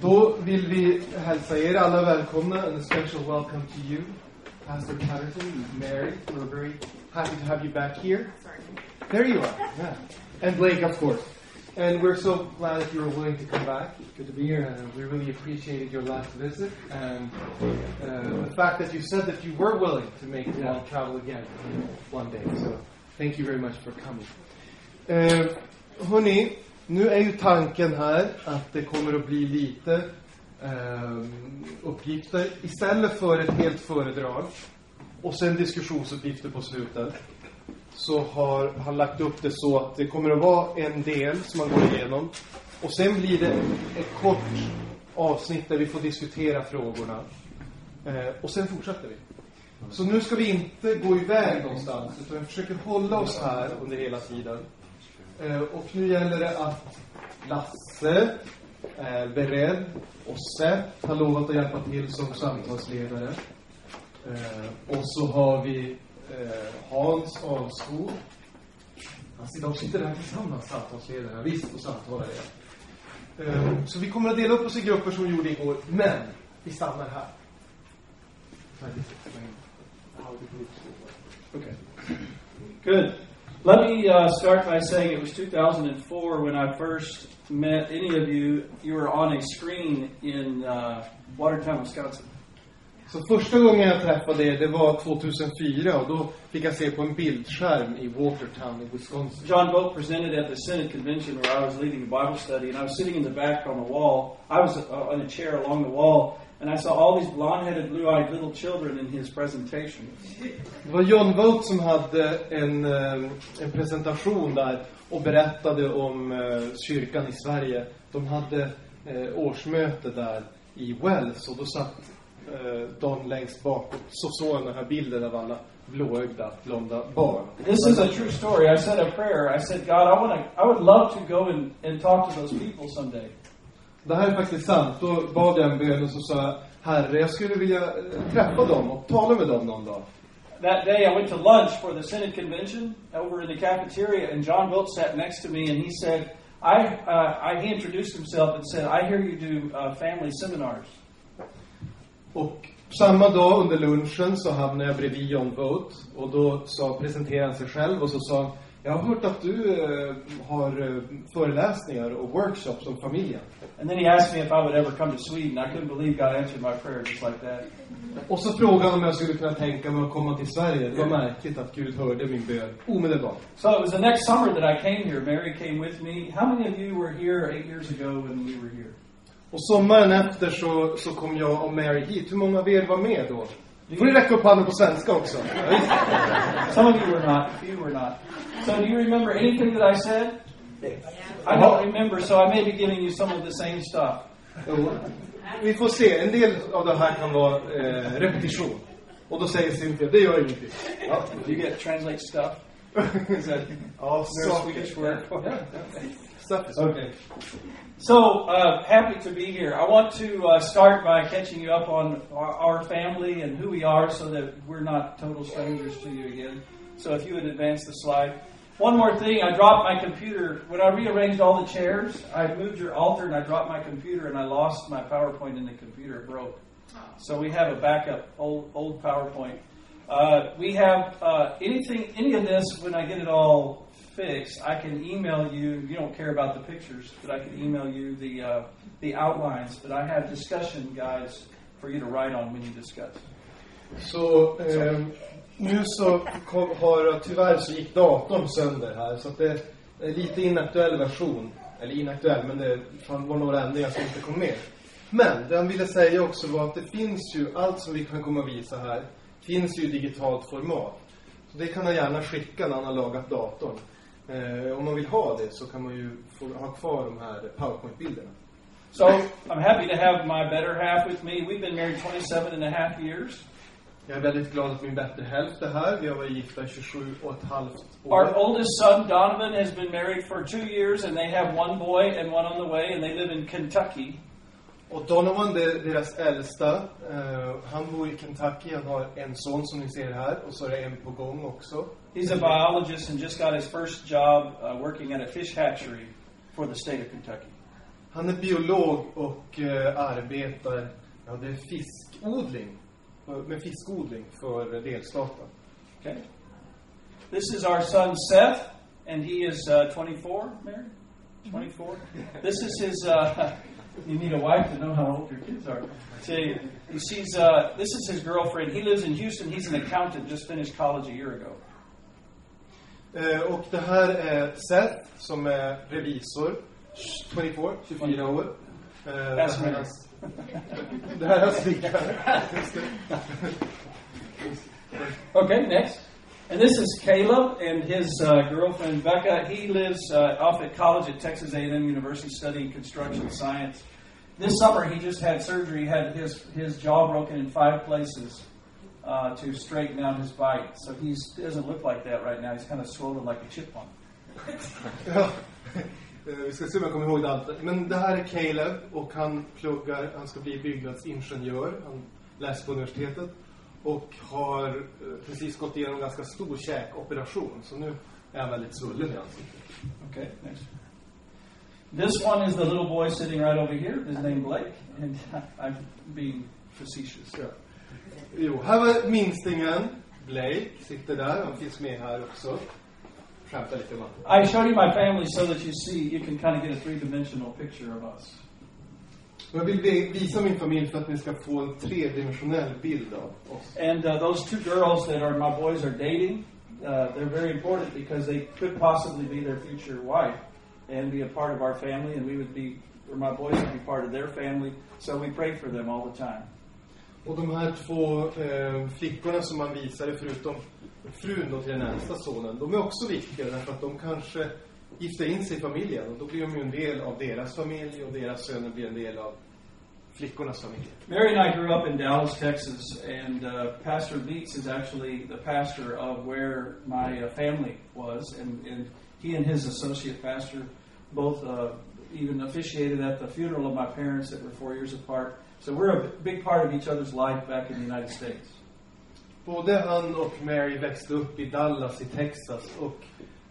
Då vill vi hälsa er alla välkomna and a special welcome to you, Pastor Patterson, Mary. We're very happy to have you back here. There you are, yeah. And Blake, of course. And we're so glad that you were willing to come back. Good to be here, and we really appreciated your last visit and uh, the fact that you said that you were willing to make the long travel again one day. So thank you very much for coming. Uh, hörni, nu är ju tanken här att det kommer att bli lite eh, uppgifter istället för ett helt föredrag och sen diskussionsuppgifter på slutet så har han lagt upp det så att det kommer att vara en del som man går igenom och sen blir det ett kort avsnitt där vi får diskutera frågorna eh, och sen fortsätter vi. Så nu ska vi inte gå iväg någonstans utan vi försöker hålla oss här under hela tiden. Eh, och nu gäller det att Lasse är beredd och Seth har lovat att hjälpa till som samtalsledare. Eh, och så har vi eh, Hans. Han sitter, de sitter där tillsammans, samtalsledarna. Visst, och samtalar igen. Så vi kommer att dela upp oss i grupper som vi gjorde igår, men vi stannar här. Okay. Good. Let me uh, start by saying it was 2004 when I first met any of you. You were on a screen in uh, Watertown, Wisconsin. Så första gången jag träffade er, det var 2004 och då fick jag se på en bildskärm i Watertown i Wisconsin. John Vogt presented at the Senate convention where I was leading a Bible study, and I was sitting in the back on the wall. I was uh, on a chair along the wall, and I saw all these blonde-headed, blue-eyed little children in his presentation. Det var John Vogt som hade en, eh, en presentation där och berättade om eh, kyrkan i Sverige. De hade eh, årsmöte där i Wells och då satt Don längst bak och så såg han den här bilden av alla blåögda, blonda barn. This is a true story. I said a prayer. I said, God, I want to. I would love to go and, and talk to those people someday. Det här är faktiskt sant. Då bad jag en bön och så sa jag, Herre, jag skulle vilja eh, träffa dem och tala med dem någon dag. That day, I went to lunch for the Senate convention over in the cafeteria, and John Wilt sat next to me, and he said, "I." Uh, I he introduced himself and said, "I hear you do uh, family seminars." Och samma dag under lunchen så hamnade jag bredvid John Vogt och då sa, presenterade han sig själv och så sa jag har hört att du eh, har eh, föreläsningar och workshops om familjen. And then he asked me if I would ever come to Sweden. I couldn't believe God answered my prayer just like that. Och så frågade han om jag skulle kunna tänka mig att komma till Sverige. Det var märkligt att Gud hörde min bön omedelbart. So it was the next summer that I came here. Mary came with me. How many of you were here eight years ago when we were here? Och sommaren efter så, så kom jag och Mary hit. Hur många av er var med då? Får ni räcka upp handen på svenska också? Ja. Some of you were not. A few were not. So do you remember anything that I said? I don't remember, so I may be giving you some of the same stuff. Jo. Vi får se. En del av det här kan vara eh, repetition. Och då säger Cynthia, det gör ingenting. Ja. Do you get translate stuff? Is that Ja, their Swedish word for it? Stuff is okay. So uh, happy to be here. I want to uh, start by catching you up on our, our family and who we are, so that we're not total strangers to you again. So if you would advance the slide. One more thing, I dropped my computer when I rearranged all the chairs. I moved your altar and I dropped my computer and I lost my PowerPoint in the computer. It broke. So we have a backup old old PowerPoint. Uh, we have uh, anything, any of this. When I get it all fix, I can email you. You don't care about the pictures, but I can email you the uh, the outlines. But I have discussion guides for you to write on when you discuss. Så eh, nu så kom, har tyvärr så gick datorn sönder här så att det är lite inaktuell version. Eller inaktuell, men det var några ändringar som inte kom med. Men det han ville säga också var att det finns ju, allt som vi kan komma och visa här, finns ju i digitalt format. Så det kan han gärna skicka när han har lagat datorn. Eh, om man vill ha det så kan man ju få ha kvar de här powerpoint-bilderna. So I'm happy to have my better half with me. We've been married 27 and a half years. Jag är väldigt glad att min bättre hälft är här. Vi har varit gifta i 27 och ett halvt Our år. oldest son, Donovan, has been married for two years, and they have one boy and one on the way, and they live in Kentucky. Och Donovan, det är deras äldsta. Eh, han bor i Kentucky. Han har en son som ni ser här. Och så är det en på gång också. He's a biologist and just got his first job uh, working at a fish hatchery for the state of Kentucky. Han är biolog och eh, arbetar, ja det är fiskodling, med fiskodling för delstaten. Okay. This is our son Seth, and he is uh, 24, Mary? 24? This is his, uh, you need a wife to know how old your kids are. See, she's, uh, this is his girlfriend. He lives in Houston. He's an accountant, just finished college a year ago. Eh, och det här är Seth som är revisor, 24, 24 år. Eh, det, That's här är me. det här är hans flicka. Okay, next. And this is Caleb and his uh, girlfriend Becca. He lives uh, off at college at Texas A&M University studying construction science. This summer, he just had surgery. He had his his jaw broken in five places uh, to straighten out his bite. So he doesn't look like that right now. He's kind of swollen like a chipmunk. Eh, Vi ska se om jag kommer ihåg allt. Men det här är Caleb och han pluggar, han ska bli byggnadsingenjör. Han läser på universitetet. Och har eh, precis gått igenom en ganska stor käkoperation. Så nu är han väldigt svullen i ansiktet. Okay, next. This one is the little boy sitting right over here. His name Blake, and I'm being facetious. Ja. Jo, här var minstingen. Blake sitter där. Han finns med här också. Skämtar lite honom. I showed you my family so that you see you can kind of get a three-dimensional picture of us. Jag vill vi- visa min familj för att ni ska få en tredimensionell bild av oss. And uh, those two girls that are my boys are dating. Uh, they're very important because they could possibly be their future wife and be a part of our family, and we would be, or my boys would be part of their family. So we pray for them all the time. Och de här två eh, flickorna som man visade, förutom frun då till den äldsta sonen, de är också viktiga därför att de kanske gifter in sig i familjen och då blir de ju en del av deras familj och deras söner blir en del av flickornas familj. Mary and I grew up in Dallas, Texas, and uh, Pastor Beats is actually the pastor of where my uh, family was, and, and he and his associate pastor both uh, even officiated at the funeral of my parents that were four years apart. So we're a big part of each other's life back in the United States. Både han och Mary växte upp i Dallas i Texas och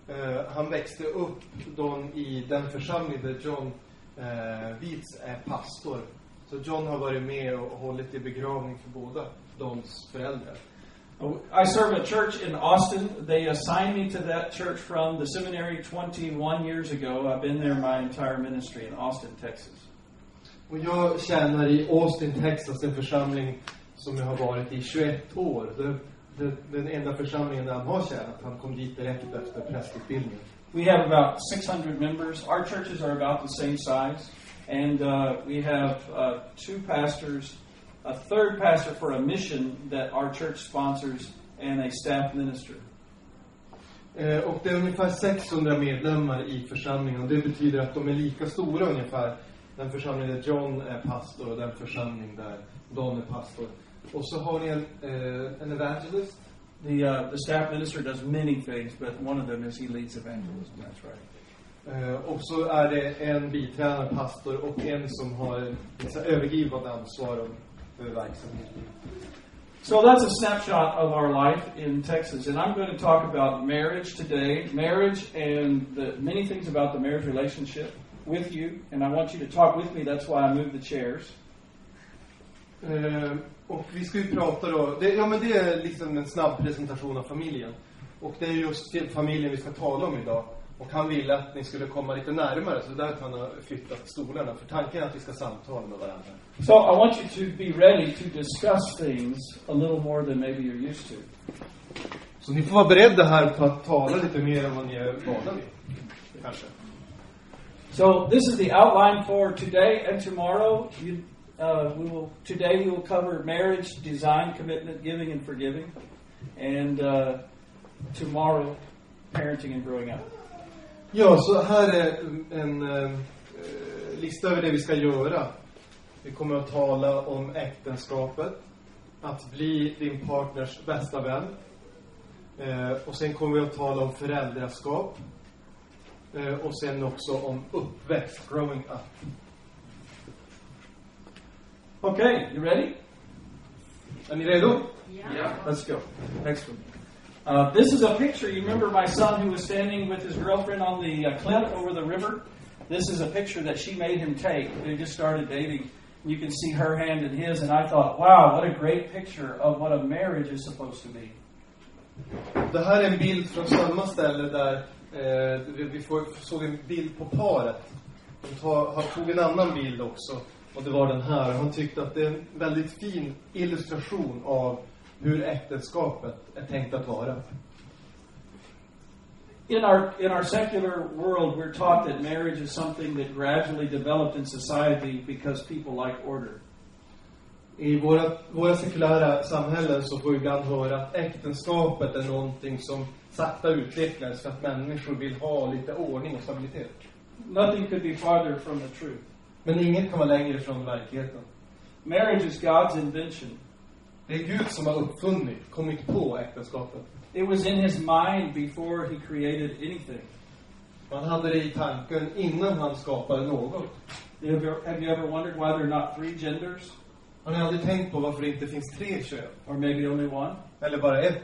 eh, han växte upp då i den församling där John eh, Beats är pastor. Så John har varit med och hållit i begravning för båda Dons föräldrar. I serve a church in Austin. They assigned me to that church from the seminary 21 years ago. I've been there my entire ministry in Austin, Texas. Och jag tjänar i Austin, Texas, en församling som jag har varit i 21 år. Det, den enda församlingen där han har tjänat. Han kom dit direkt efter prästutbildningen. We have about 600 members. Our churches are about the same size. And uh, we have uh, two pastors, a third pastor for a mission that our church sponsors, and a staff minister. Eh, och det är ungefär 600 medlemmar i församlingen. Och det betyder att de är lika stora ungefär. Den församling där John är pastor och den församling där Don är pastor. Och så har ni en, eh, en evangelist. The, uh, the staff minister does many things, but one of them is he leads evangelism. That's right. Eh, och så är det en biträdande pastor och en som har övergripande ansvar om- för verksamheten. So that's a snapshot of our life in Texas. And I'm going to talk about marriage today, marriage and the many things about the marriage relationship with you. And I want you to talk with me. That's why I moved the chairs. Eh, och vi ska ju prata då, det, ja men det är liksom en snabb presentation av familjen. Och det är just familjen vi ska tala om idag. Och han ville att ni skulle komma lite närmare, så därför han har flyttat stolarna. För tanken är att vi ska samtala med varandra. So I want you to be ready to discuss things a little more than maybe you're used to. Så ni får vara beredda här på att tala lite mer än vad ni är vana vid. Kanske. So this is the outline for today and tomorrow. You, uh, we will today we will cover marriage, design, commitment, giving, and forgiving, and uh, tomorrow parenting and growing up. Ja, så här är en eh, lista över det vi ska göra. Vi kommer att tala om äktenskapet, att bli din partners bästa vän. Eh, och sen kommer vi att tala om föräldraskap. Eh, och sen också om uppväxt, growing up. Okay, you ready? Är ni redo? Yeah. Let's go. Next one. Uh, this is a picture. You remember my son who was standing with his girlfriend on the uh, cliff over the river? This is a picture that she made him take. They just started dating. You can see her hand in his, and I thought, wow, what a great picture of what a marriage is supposed to be. Det här är en bild från samma ställe där eh, vi, vi får, såg en bild på paret. De tar, har, tog en annan bild också. Och det var den här. Han tyckte att det är en väldigt fin illustration av hur äktenskapet är tänkt att vara. In our, in our secular world, we're taught that marriage is something that gradually developed in society because people like order. I våra, våra sekulära samhällen så får vi ibland höra att äktenskapet är någonting som sakta utvecklades för att människor vill ha lite ordning och stabilitet. Nothing could be farther from the truth. Men inget kan vara längre från verkligheten. Marriage is God's invention. Det är Gud som har uppfunnit, kommit på äktenskapet. It was in his mind before he created anything. Man hade det i tanken innan han skapade något. Have you, have you ever wondered why there are not three genders? Har ni aldrig tänkt på varför det inte finns tre kön? Or maybe only one? Eller bara ett?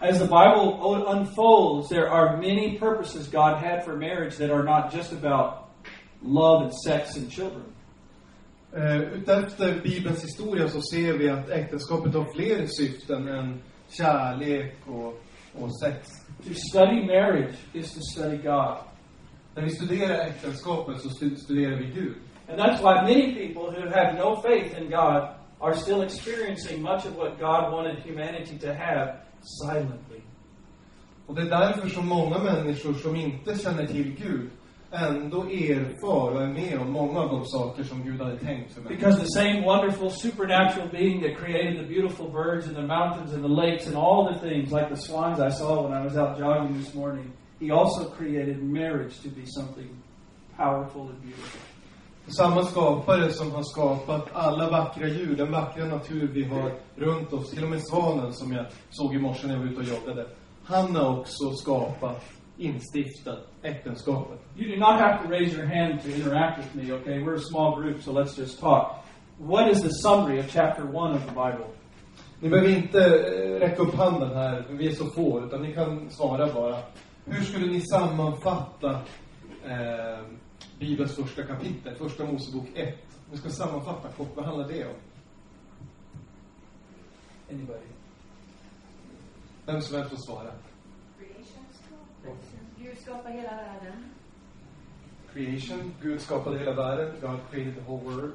As the Bible unfolds, there are many purposes God had for marriage that are not just about love and sex and children. Uh, utefter Bibelns historia så ser vi att äktenskapet har fler syften än kärlek och, och sex. To study marriage is to study God. När vi studerar äktenskapet så stu- studerar vi Gud. And that's why many people who have no faith in God are still experiencing much of what God wanted humanity to have silently. Och det är därför som många människor som inte känner till Gud ändå erfar och är med om många av de saker som Gud hade tänkt för människor. Because the same wonderful supernatural being that created the beautiful birds and the mountains and the lakes and all the things, like the swans I saw when I was out jogging this morning, he also created marriage to be something powerful and beautiful. Samma skapare som har skapat alla vackra djur, den vackra natur vi har runt oss, till och med svanen som jag såg i morse när jag var ute och joggade. Han har också skapat, instiftat äktenskapet. You do not have to raise your hand to interact with me, okay? We're a small group, so let's just talk. What is the summary of chapter 1 of the Bible? Ni behöver inte eh, räcka upp handen här, vi är så få, utan ni kan svara bara. Hur skulle ni sammanfatta eh, Bibelns första kapitel, första Mosebok 1? Ni ska sammanfatta kort, vad handlar det om? Anybody? Vem som helst får svara. Gud skapar hela världen. Creation, Gud skapade hela världen, God created the whole world.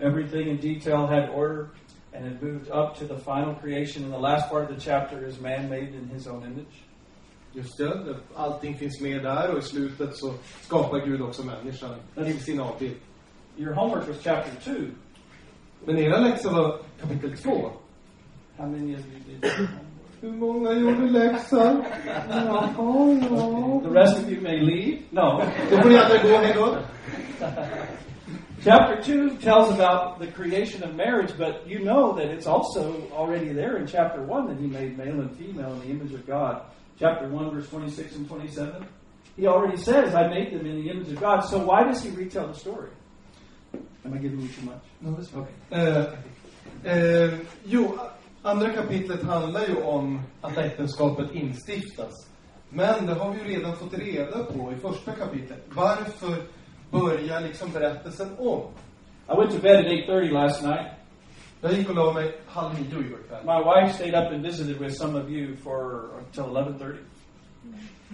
Everything in detail had order, and it moved up to the final creation. And the last part of the chapter is man made in his own image. Just det, allting finns med där och i slutet så skapar Gud också människan till sin avbild. Your homework was chapter 2. Men era läxa var kapitel 2. How many of you did your homework? Hur många gjorde läxan? Jaha, ja. The rest of you may leave. No. Då får ni andra gå. Chapter 2 tells about the creation of marriage, but you know that it's also already there in chapter 1 that he made male and female in the image of God. Chapter 1, verse 26 and 27. He already says, I made them in the image of God. So why does he retell the story? Am I giving you too much? Eh, eh, jo, andra kapitlet handlar ju om att äktenskapet instiftas. Men det har vi ju redan fått reda på i första kapitlet. Varför börjar liksom berättelsen om? I went to bed at 8.30 last night. Jag gick och la mig halv nio igår kväll. My wife stayed up and visited with some of you for until 11.30.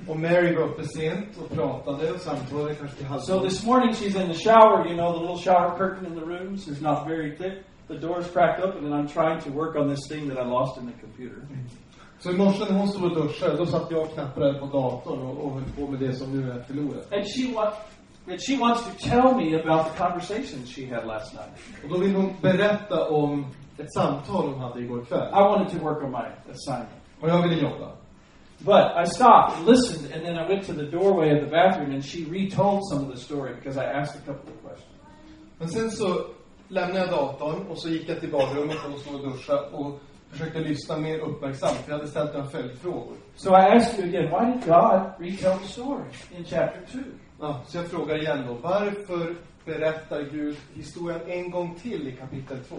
Och Mary var uppe sent och pratade och samtalade kanske till halv So this morning she's in the shower, you know, the little shower curtain in the rooms is not very thick. The door's cracked open and I'm trying to work on this thing that I lost in the computer. Så i morse när hon stod och duschade, då satt jag och på datorn och, och höll på med det som nu är förlorat. And she wa- and she wants to tell me about the conversations she had last night. Och då vill hon berätta om ett samtal hon hade igår kväll. I wanted to work on my assignment. Och jag ville jobba. But I stopped and listened and then I went to the doorway of the bathroom and she retold some of the story because I asked a couple of questions. Men sen så lämnade jag datorn och så gick jag till badrummet och stod och duschade och försökte lyssna mer uppmärksamt. För jag hade ställt några följdfrågor. So I asked you again, why did God retell the story in chapter 2? Ja, så jag frågar igen då. Varför berättar Gud historien en gång till i kapitel 2?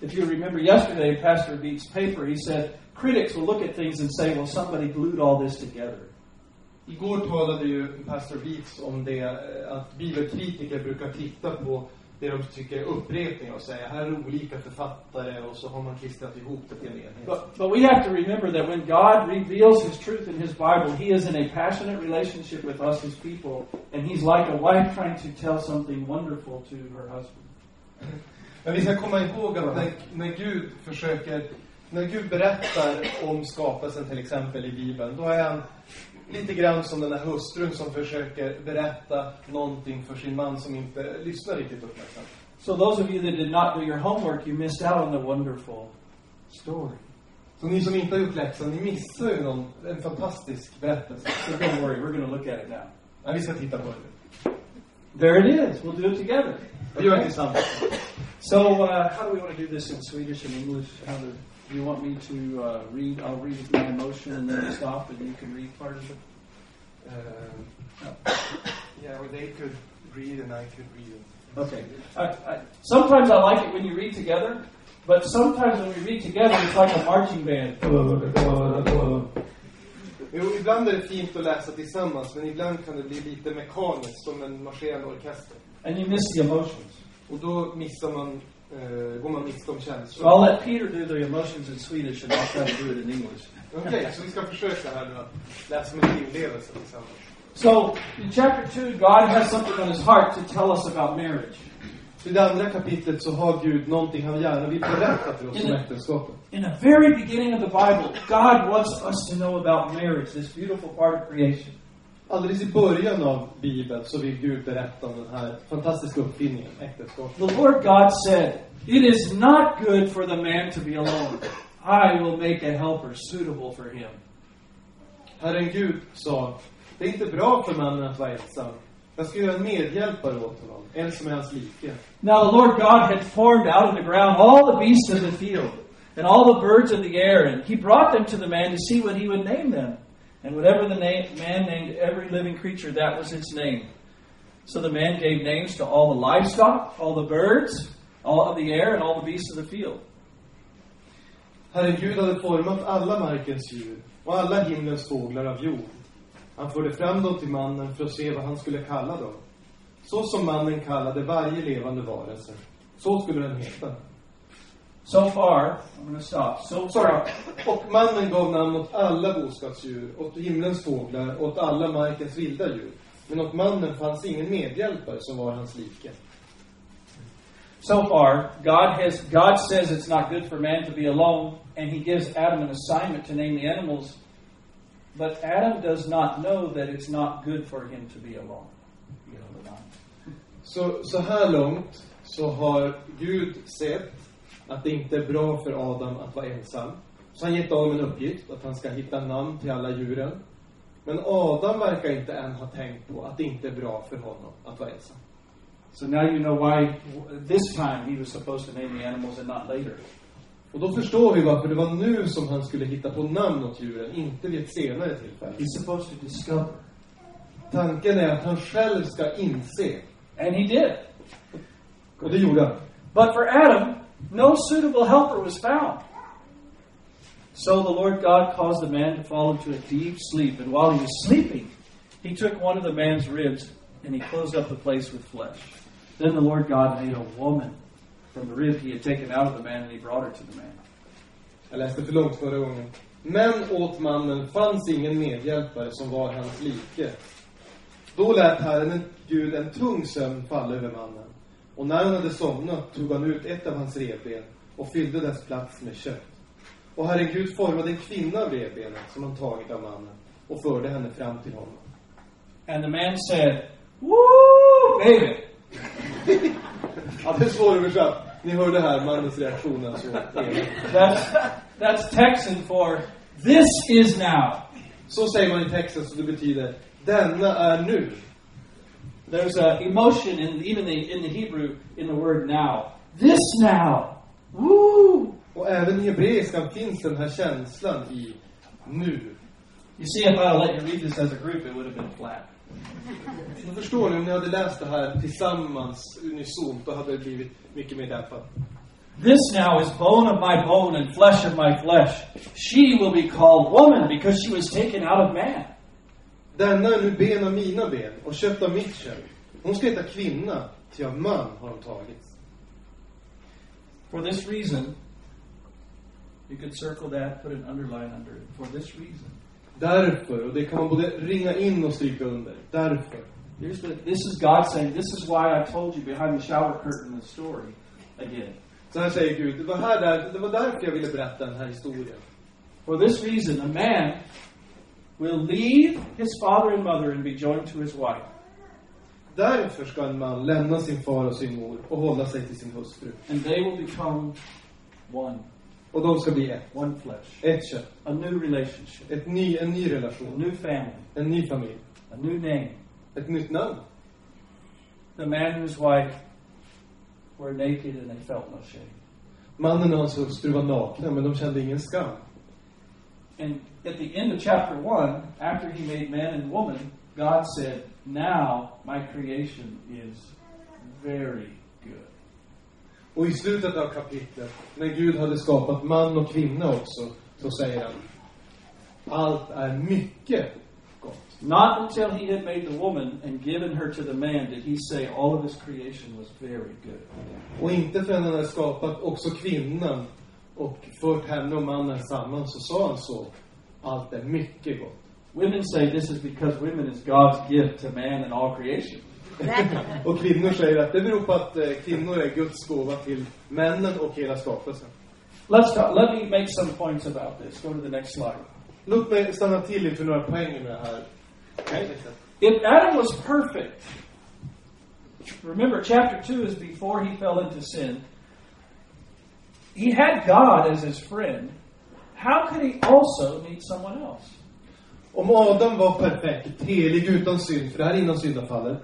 If you remember yesterday, Pastor Beat's paper, he said critics will look at things and say, well, somebody glued all this together. Igår talade ju pastor Beats om det, eh, att bibelkritiker brukar titta på det de tycker är upprepning och säga här är olika författare och så har man klistrat ihop det till en enhet. But, but we have to remember that when God reveals His truth in His Bible, He is in a passionate relationship with us, His people, and He's like a wife trying to tell something wonderful to her husband. Men vi ska komma ihåg att när, när Gud försöker, när Gud berättar om skapelsen till exempel i Bibeln, då är han lite grann som den där hustrun som försöker berätta någonting för sin man som inte lyssnar riktigt uppmärksamt. So, those of you that did not do your homework, you missed out on the wonderful story. Så ni som inte har gjort läxan, ni missar ju någon, en fantastisk berättelse. So, don't worry, we're going to look at it now. Ja, vi ska titta på det. There it is. We'll do it together. Vi gör det tillsammans. So, uh, how do we want to do this in Swedish and English? How do, you want me to uh, read? I'll read my emotion and then stop, and you can read part of it. Um, yeah, or they could read and I could read. Okay. I, I, sometimes I like it when you read together, but sometimes when we read together, it's like a marching band. Jo, ibland är det fint att läsa tillsammans, men ibland kan det bli lite mekaniskt, som en marscherande orkester. And you miss the emotions. Och då missar man, går man miste om So känslor. I'll let Peter do the emotions in Swedish, and I'll try to do it in English. Okej, så vi ska försöka här nu att läsa med inlevelse tillsammans. So, in chapter 2, God has something on his heart to tell us about marriage. Så I det andra kapitlet så har Gud någonting han gärna vill berätta för oss om äktenskapet. In the very beginning of the Bible, God wants us to know about marriage, this beautiful part of creation. Alldeles i början av Bibeln så vill Gud berätta om den här fantastiska uppfinningen, äktenskapet. The Lord God said, It is not good for the man to be alone. I will make a helper suitable for him. Herren Gud sa, det är inte bra för mannen att vara ensam. Jag ska göra en medhjälpare åt honom, en som är hans like. Now the Lord God had formed out of the ground all the beasts of the field and all the birds of the air, and he brought them to the man to see what he would name them. And whatever the name, man named every living creature, that was its name. So the man gave names to all the livestock, all the birds, all of the air, and all the beasts of the field. Herren Gud hade format alla markens djur och alla himlens fåglar av jord. Han förde fram dem till mannen för att se vad han skulle kalla dem. Så som mannen kallade varje levande varelse. Så skulle den heta. So far, I'm going to stop. So far, Och mannen gav namn åt alla boskapsdjur, åt himlens fåglar, åt alla markens vilda djur. Men åt mannen fanns ingen medhjälpare som var hans like. so far, God has God says it's not good for man to be alone, and He gives Adam an assignment to name the animals. But Adam does not know that it's not good for him to be alone. Så, så här långt så har Gud sett att det inte är bra för Adam att vara ensam. Så han gett Adam en uppgift, att han ska hitta namn till alla djuren. Men Adam verkar inte än ha tänkt på att det inte är bra för honom att vara ensam. So now you know why this time he was supposed to name the animals and not later. Och då förstår vi varför det var nu som han skulle hitta på namn åt djuren, inte vid ett senare tillfälle. He's supposed to discover. Tanken är att han själv ska inse. And he did. Och det gjorde han. But for Adam, no suitable helper was found. So the Lord God caused the man to fall into a deep sleep, and while he was sleeping, he took one of the man's ribs and he closed up the place with flesh. Then the Lord God made a woman from the rib he had taken out of the man, and he brought her to the man. Jag läste för långt förra gången. Men åt mannen fanns ingen medhjälpare som var hans like. Då lät Herren en- Gud en tung sömn falla över mannen. Och när han hade somnat tog han ut ett av hans revben och fyllde dess plats med kött. Och Herren Gud formade en kvinna av revbenen som han tagit av mannen och förde henne fram till honom. And the man said, Woo, baby! Ja, det är svåröversatt. Ni hörde här mannens reaktion alltså. That's, that's Texan for this is now. Så säger man i texten, så det betyder denna är nu. There's a emotion in even the, in the Hebrew in the word now. This now. Woo! Och även i hebreiskan finns den här känslan i nu. You see, if I let you read this as a group, it would have been flat. Ni förstår nu, om ni hade läst det här tillsammans, unisont, då hade det blivit mycket mer dämpat. This now is bone of my bone and flesh of my flesh. She will be called woman because she was taken out of man. Denna är nu ben av mina ben och kött av mitt kött. Hon ska heta kvinna, ty av man har hon tagits. For this reason, you could circle that, put an underline under it. For this reason. Därför, och det kan man både ringa in och stryka under. Därför. Here's the, this is God saying, this is why I told you behind the shower curtain the story again. Så här säger Gud, det var, här där, det var därför jag ville berätta den här historien. For this reason, a man will leave his father and mother and be joined to his wife, Därför ska en man lämna sin far och sin mor och hålla sig till sin hustru. and they will become one, Och de ska bli ett. one flesh, Ett kött. a new relationship, Ett ny, en ny a relation. new family, En ny familj. a new name. Ett nytt namn. The man and his wife were naked and they felt no shame. Mannen och hans hustru var nakna, men de kände ingen skam. And at the end of chapter 1, after he made man and woman, God said, Now my creation is very good. Och i slutet av kapitlet, när Gud hade skapat man och kvinna också, så säger han Allt är mycket gott. Not until he had made the woman and given her to the man did he say all of his creation was very good. Och inte förrän han hade skapat också kvinnan och fört henne och mannen samman, så sa han så. Allt är mycket gott. Women say this is because women is God's gift to man and all creation. Och kvinnor säger att det beror på att eh, kvinnor är Guds gåva till männen och hela skapelsen. Let's talk, let me make some points about this. Go to the next slide. Låt mig stanna till inför några poäng med det här. If Adam was perfect, remember chapter 2 is before he fell into sin. He had God as his friend. How could he also need someone else? Om Adam var perfekt, helig utan synd, för det här är innan syndafallet,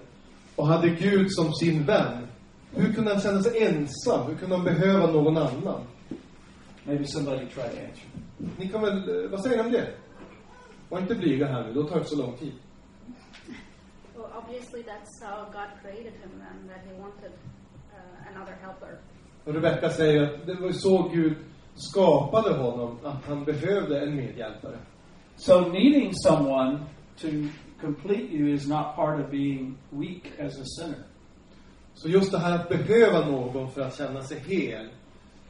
och hade Gud som sin vän, hur kunde han känna sig ensam? Hur kunde han behöva någon annan? Maybe somebody try to answer. Ni kan väl, eh, vad säger ni om det? Var inte blyga här nu, då tar det så lång tid. Well, obviously, that's how God created him and that he wanted uh, another helper. Och Rebecka säger att det var så Gud skapade honom, att han behövde en medhjälpare. So needing someone to complete you is not part of being weak as a sinner. Så just det här att behöva någon för att känna sig hel,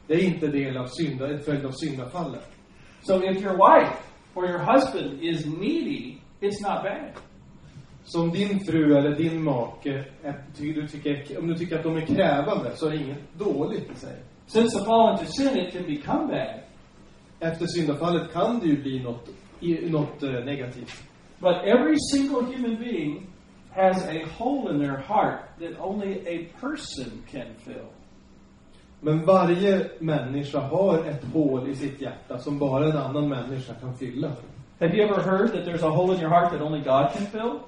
det är inte del av synda, en följd av syndafallet. So if your wife or your husband is needy, it's not bad. Så om din fru eller din make, är- du tycker, om du tycker att de är krävande, så är det inget dåligt i sig. Since the fall into sin, it can become bad. Efter syndafallet kan det ju bli något, något eh, negativt. But every single human being has a hole in their heart that only a person can fill. Men varje människa har ett hål i sitt hjärta som bara en annan människa kan fylla. Have you ever heard that there's a hole in your heart that only God can fill?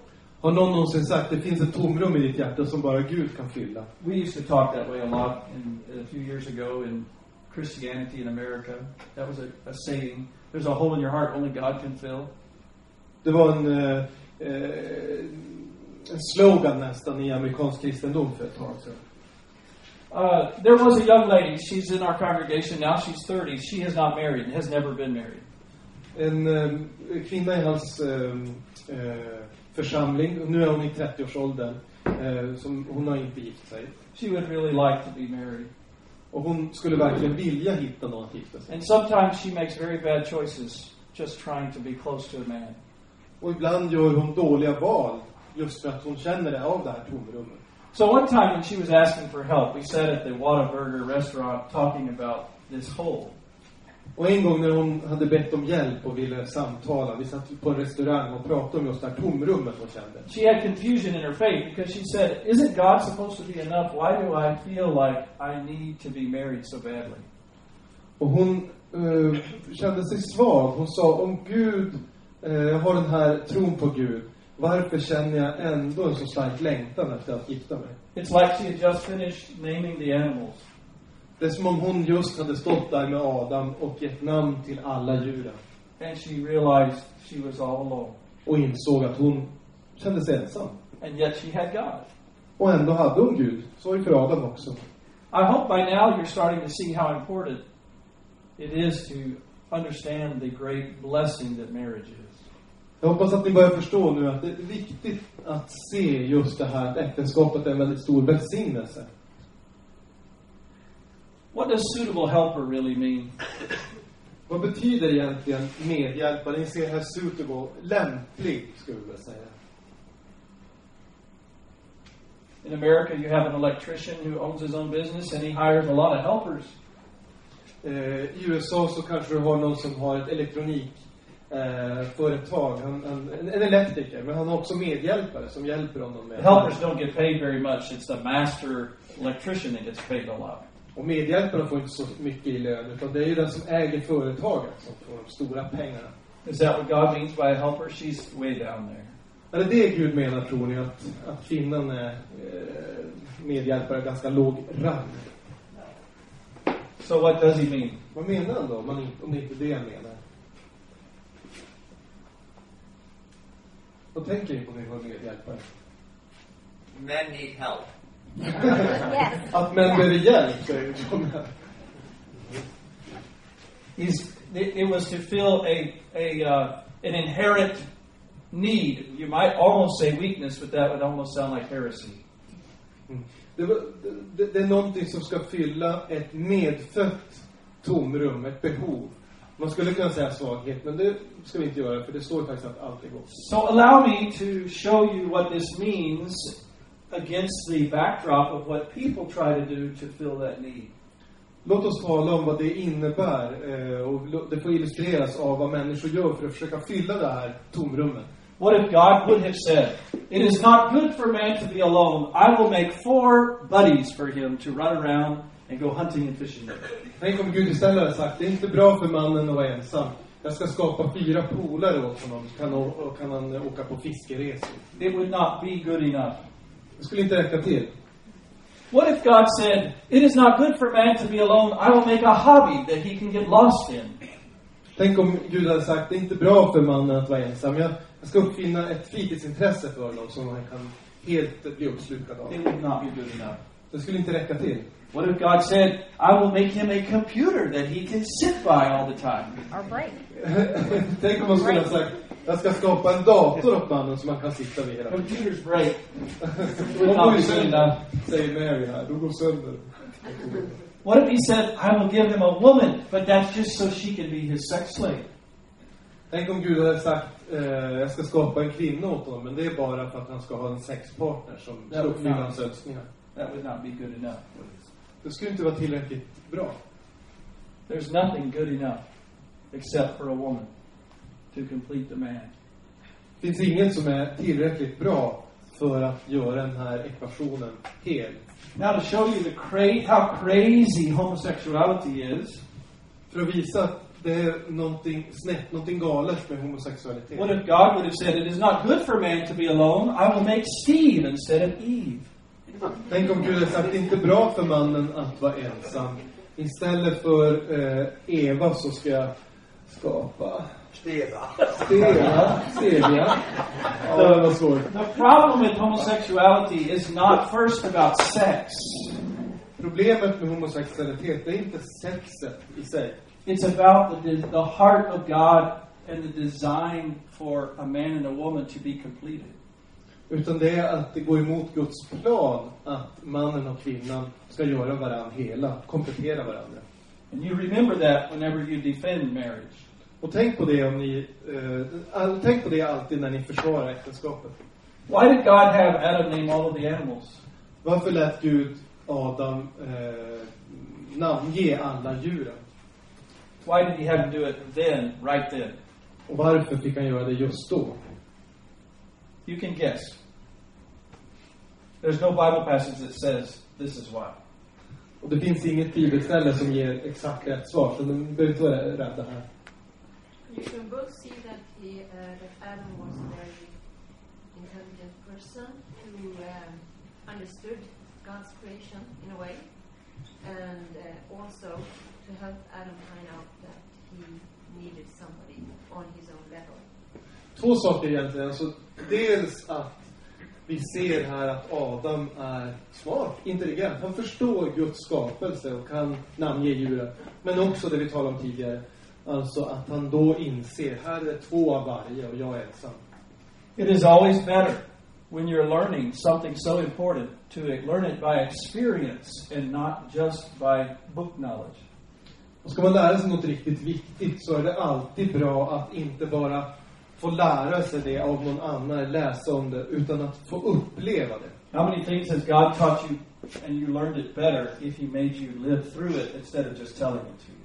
Har någon någonsin sagt det finns ett tomrum i ditt hjärta som bara Gud kan fylla? We used to talk that way a lot in, a few years ago in Christianity in America. That was a, a saying. There's a hole in your heart only God can fill. Det var en, eh, eh, en slogan nästan i amerikansk kristendom för ett tag sedan. Uh, there was a young lady. She's in our congregation now. She's 30. She is not married and has never been married. En eh, kvinna i hans eh, eh, församling, och nu är hon i 30-årsåldern, eh, som, hon har inte gift sig. She would really like to be married. Och hon skulle verkligen vilja hitta någon att gifta sig. And sometimes she makes very bad choices just trying to be close to a man. Och ibland gör hon dåliga val just för att hon känner det av det här tomrummet. So one time when she was asking for help, we sat at the Whataburger restaurant talking about this hole. Och en gång när hon hade bett om hjälp och ville samtala, vi satt på en restaurang och pratade om just det här tomrummet hon kände. She had confusion in her faith because she said, Isn't God supposed to be enough? Why do I feel like I need to be married so badly? Och hon eh, kände sig svag. Hon sa, om Gud, jag har den här tron på Gud, varför känner jag ändå en så stark längtan efter att gifta mig? It's like she had just finished naming the animals. Det är som om hon just hade stått där med Adam och gett namn till alla djuren. And she realized she was all alone. Och insåg att hon kände sig ensam. And yet she had God. Och ändå hade hon Gud. Så var det för Adam också. I hope by now you're starting to see how important it is to understand the great blessing that marriage is. Jag hoppas att ni börjar förstå nu att det är viktigt att se just det här att äktenskapet är en väldigt stor välsignelse. What does suitable helper really mean? Vad betyder egentligen medhjälpare? Ni ser här suitable, lämplig skulle jag vilja säga. In America, you have an electrician who owns his own business and he hires a lot of helpers. Eh, I USA så kanske du har någon som har ett elektronikföretag, eh, han, han, en, en elektriker, men han har också medhjälpare som hjälper honom med The helpers don't get paid very much. It's the master electrician that gets paid a lot. Och medhjälparna får inte så mycket i lön, utan det är ju den som äger företaget som får de stora pengarna. Is that what God means by a helper? She's way down there. Är det det Gud menar, tror ni? Att, att kvinnan är eh, medhjälpare ganska låg rang? So what does he mean? Vad menar han då, om, man inte, om det inte är det han menar? Vad tänker ni på när ni hör medhjälpare? Men need help. Yes. Att män behöver hjälp, säger de. He's, it, was to fill a, a uh, an inherent need. You might almost say weakness, but that would almost sound like heresy. Mm. Det, var- det, det är någonting som ska fylla ett medfött tomrum, ett behov. Man skulle kunna säga svaghet, men det ska vi inte göra, för det står faktiskt att allt är gott. So allow me to show you what this means against the backdrop of what people try to do to fill that need. Låt oss tala om vad det innebär, eh, och det får illustreras av vad människor gör för att försöka fylla det här tomrummet. What if God would have said, It is not good for man to be alone. I will make four buddies for him to run around and go hunting and fishing with. Tänk om Gud istället hade sagt, det är inte bra för mannen att vara ensam. Jag ska skapa fyra polare åt honom, kan, kan han åka på fiskeresor. It would not be good enough. Det skulle inte räcka till. What if God said, It is not good for man to be alone. I will make a hobby that he can get lost in. Tänk om Gud hade sagt, det är inte bra för mannen att vara ensam. Jag, jag ska uppfinna ett fritidsintresse för honom som han kan helt bli uppslukad av. It would not be good enough. Det skulle inte räcka till. What if God said, I will make him a computer that he can sit by all the time? Or break. Tänk om man skulle ha sagt, jag ska skapa en dator åt mannen som man kan sitta vid hela tiden. Computers break. De går ju sönder, säger Mary här. De går sönder. What if he said, I will give him a woman, but that's just so she can be his sex slave? Tänk om Gud hade sagt, eh, jag ska skapa en kvinna åt honom, men det är bara för att han ska ha en sexpartner som ska uppfylla hans önskningar. That would not be good enough. Det skulle inte vara tillräckligt bra. There's nothing good enough except for a woman to complete the man. Det finns inget som är tillräckligt bra för att göra den här ekvationen hel. Now, to show you the cra- how crazy homosexuality is, För att visa att det är någonting snett, någonting galet med homosexualitet. what if God would have said, It is not good for man to be alone, I will make Steve instead of Eve? Tänk om Gud hade sagt, det är inte bra för mannen att vara ensam. Istället för eh, Eva så ska jag skapa Steva. Steva. Stevia. Ja, det var svårt. The problem with homosexuality is not first about sex, Problemet med homosexualitet, det är inte sexet i sig. it's about the, the heart of God and the design for a man and a woman to be completed. Utan det är att det går emot Guds plan att mannen och kvinnan ska göra varandra hela, komplettera varandra. And you remember that whenever you defend marriage. Och tänk på det om ni, eh, tänk på det alltid när ni försvarar äktenskapet. Why did God have Adam name all of the animals? Varför lät Gud Adam eh, namnge alla djuren? Why did he have to do it then, right then? Och varför fick han göra det just då? You can guess. There's no Bible passage that says this is why. Och det finns inget bibelställe som ger exakt rätt svar, så ni behöver inte vara rädda här. You can both see that he, uh, that Adam was a very intelligent person who um, understood God's creation in a way, and uh, also to help Adam find out that he needed somebody on his own level. Två saker egentligen. Alltså, dels att vi ser här att Adam är smart, intelligent. Han förstår Guds skapelse och kan namnge djuren. Men också det vi talade om tidigare. Alltså att han då inser, här är två av varje och jag är ensam. It is always better when you're learning something so important to learn it by experience and not just by book knowledge. Och ska man lära sig något riktigt viktigt så är det alltid bra att inte bara få lära sig det av någon annan, läsa om det, utan att få uppleva det. How many things has God taught you and you learned it better if He made you live through it instead of just telling it to you?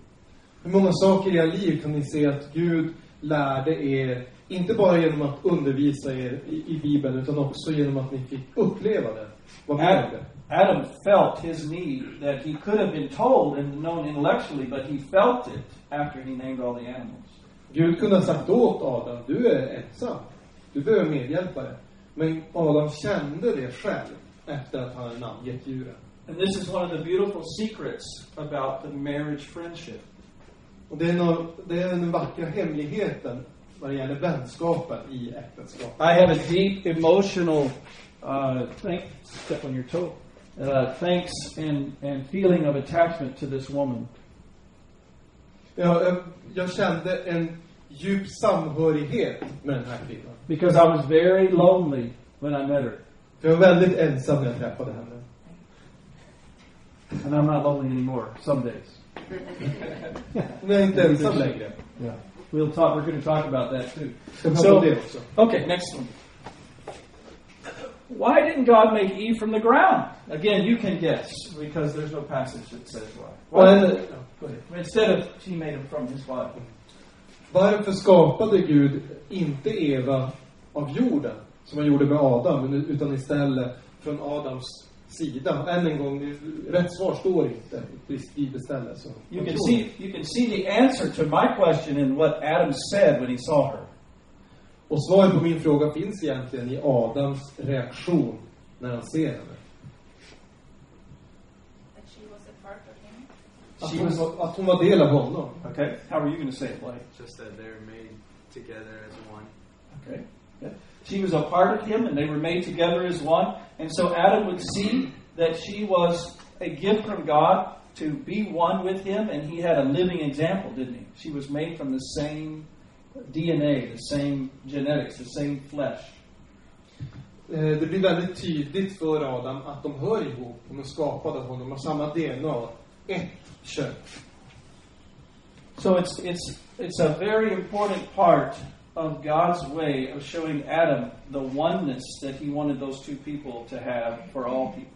Hur många saker i era liv kan ni se att Gud lärde er, inte bara genom att undervisa er i, i Bibeln, utan också genom att ni fick uppleva det? Vad Adam? Adam felt his need that he could have been told and known intellectually, but he felt it after he named all the animals. Gud kunde ha sagt åt Adam, du är ensam. Du behöver medhjälpare. Men Adam kände det själv efter att han namngett djuren. And this is one of the beautiful secrets about the marriage friendship. Och det är, nå- det är den vackra hemligheten vad det gäller vänskapen i äktenskap. I have a deep emotional uh, thank, step on your toe, uh, thanks and, and feeling of attachment to this woman. Jag, jag, jag kände en djup samhörighet med den här kvinnan. Because I was very lonely when I met her. För jag var väldigt ensam när jag träffade henne. And I'm not lonely anymore, some days. Jag är inte. Yeah. We'll talk, we're going to talk about that too. So- om det också. Okay, next one. Why didn't God make Eve from the ground? Again, you can guess because there's no passage that says why. Why? en, uh, oh, Go ahead. Instead of she made him from his wife. varför skapade Gud inte Eva av jorden, som han gjorde med Adam, utan istället från Adams sida? Än en gång, rätt svar står inte i bibelstället. så- You can see you can see the answer to my question in what Adam said when he saw her. Och svaret på min fråga finns egentligen i Adams reaktion när han ser henne. That she was a part of him. Att She hon, att hon var del av honom. Okay. How are you going to say it, Blake? Just that they're made together as one. Okay. She was a part of him, and they were made together as one. And so Adam would see that she was a gift from God to be one with him, and he had a living example, didn't he? She was made from the same DNA, the same genetics, the same flesh. Eh, Det blir väldigt tydligt för Adam att de hör ihop. De är skapade av honom, har samma DNA. Ett kött. So it's it's it's a very important part of God's way of showing Adam the oneness that he wanted those two people to have for all people.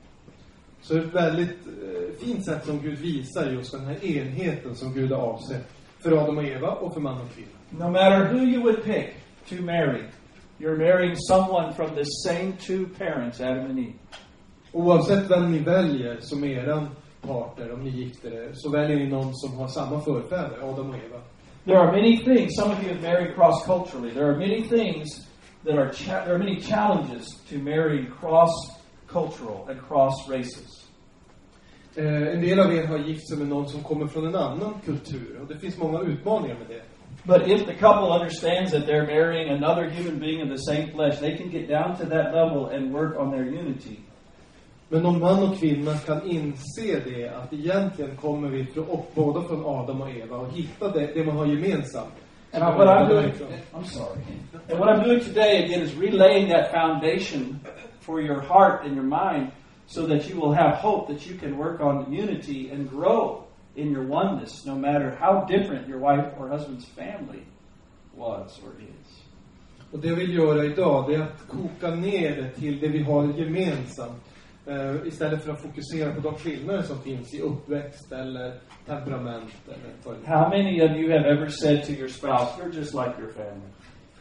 Så ett väldigt eh, fint sätt som Gud visar just den här enheten som Gud har avsett. För Adam och Eva och för man och kvinna. No matter who you would pick to marry, you're marrying someone from the same two parents, Adam and Eve. Oavsett vem ni väljer som eran partner, om ni gifter er, så väljer ni någon som har samma förfäder, Adam och Eva. There are many things. Some of you have married cross culturally. There are many things that are cha- there are many challenges to marrying cross cultural and cross races. Eh, en del av er har gift sig med någon som kommer från en annan kultur. Och det finns många utmaningar med det. But if the couple understands that they're marrying another human being of the same flesh, they can get down to that level and work on their unity. Men om man och kvinna kan inse det, att egentligen kommer vi från, och båda från Adam och Eva och hitta det, det man har gemensamt. And what I'm doing, I'm sorry. And what I'm doing today again is relaying that foundation for your heart and your mind, so that you will have hope that you can work on unity and grow in your oneness, no matter how different your wife or husband's family was or is. Och det jag vill göra idag, det är att koka ner det till det vi har gemensamt. Eh, istället för att fokusera på de skillnader som finns i uppväxt eller temperament eller. How many of you have ever said to your spouse, "You're just like your family"?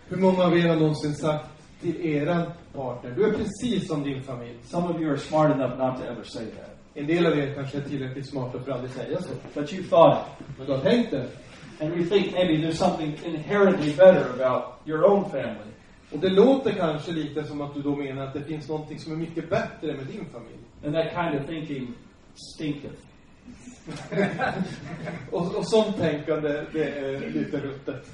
Hur många av er har någonsin sagt till eran partner, du är precis som din familj. Some of you are smart enough not to ever say that, En del av er kanske är tillräckligt smarta för att aldrig säga så. but you thought it. Men du har tänkt det. And we think maybe there's something inherently better about your own family. Och det låter kanske lite som att du då menar att det finns någonting som är mycket bättre med din familj. And that kind of thinking stinketh. Och, och sånt tänkande, det är lite ruttet.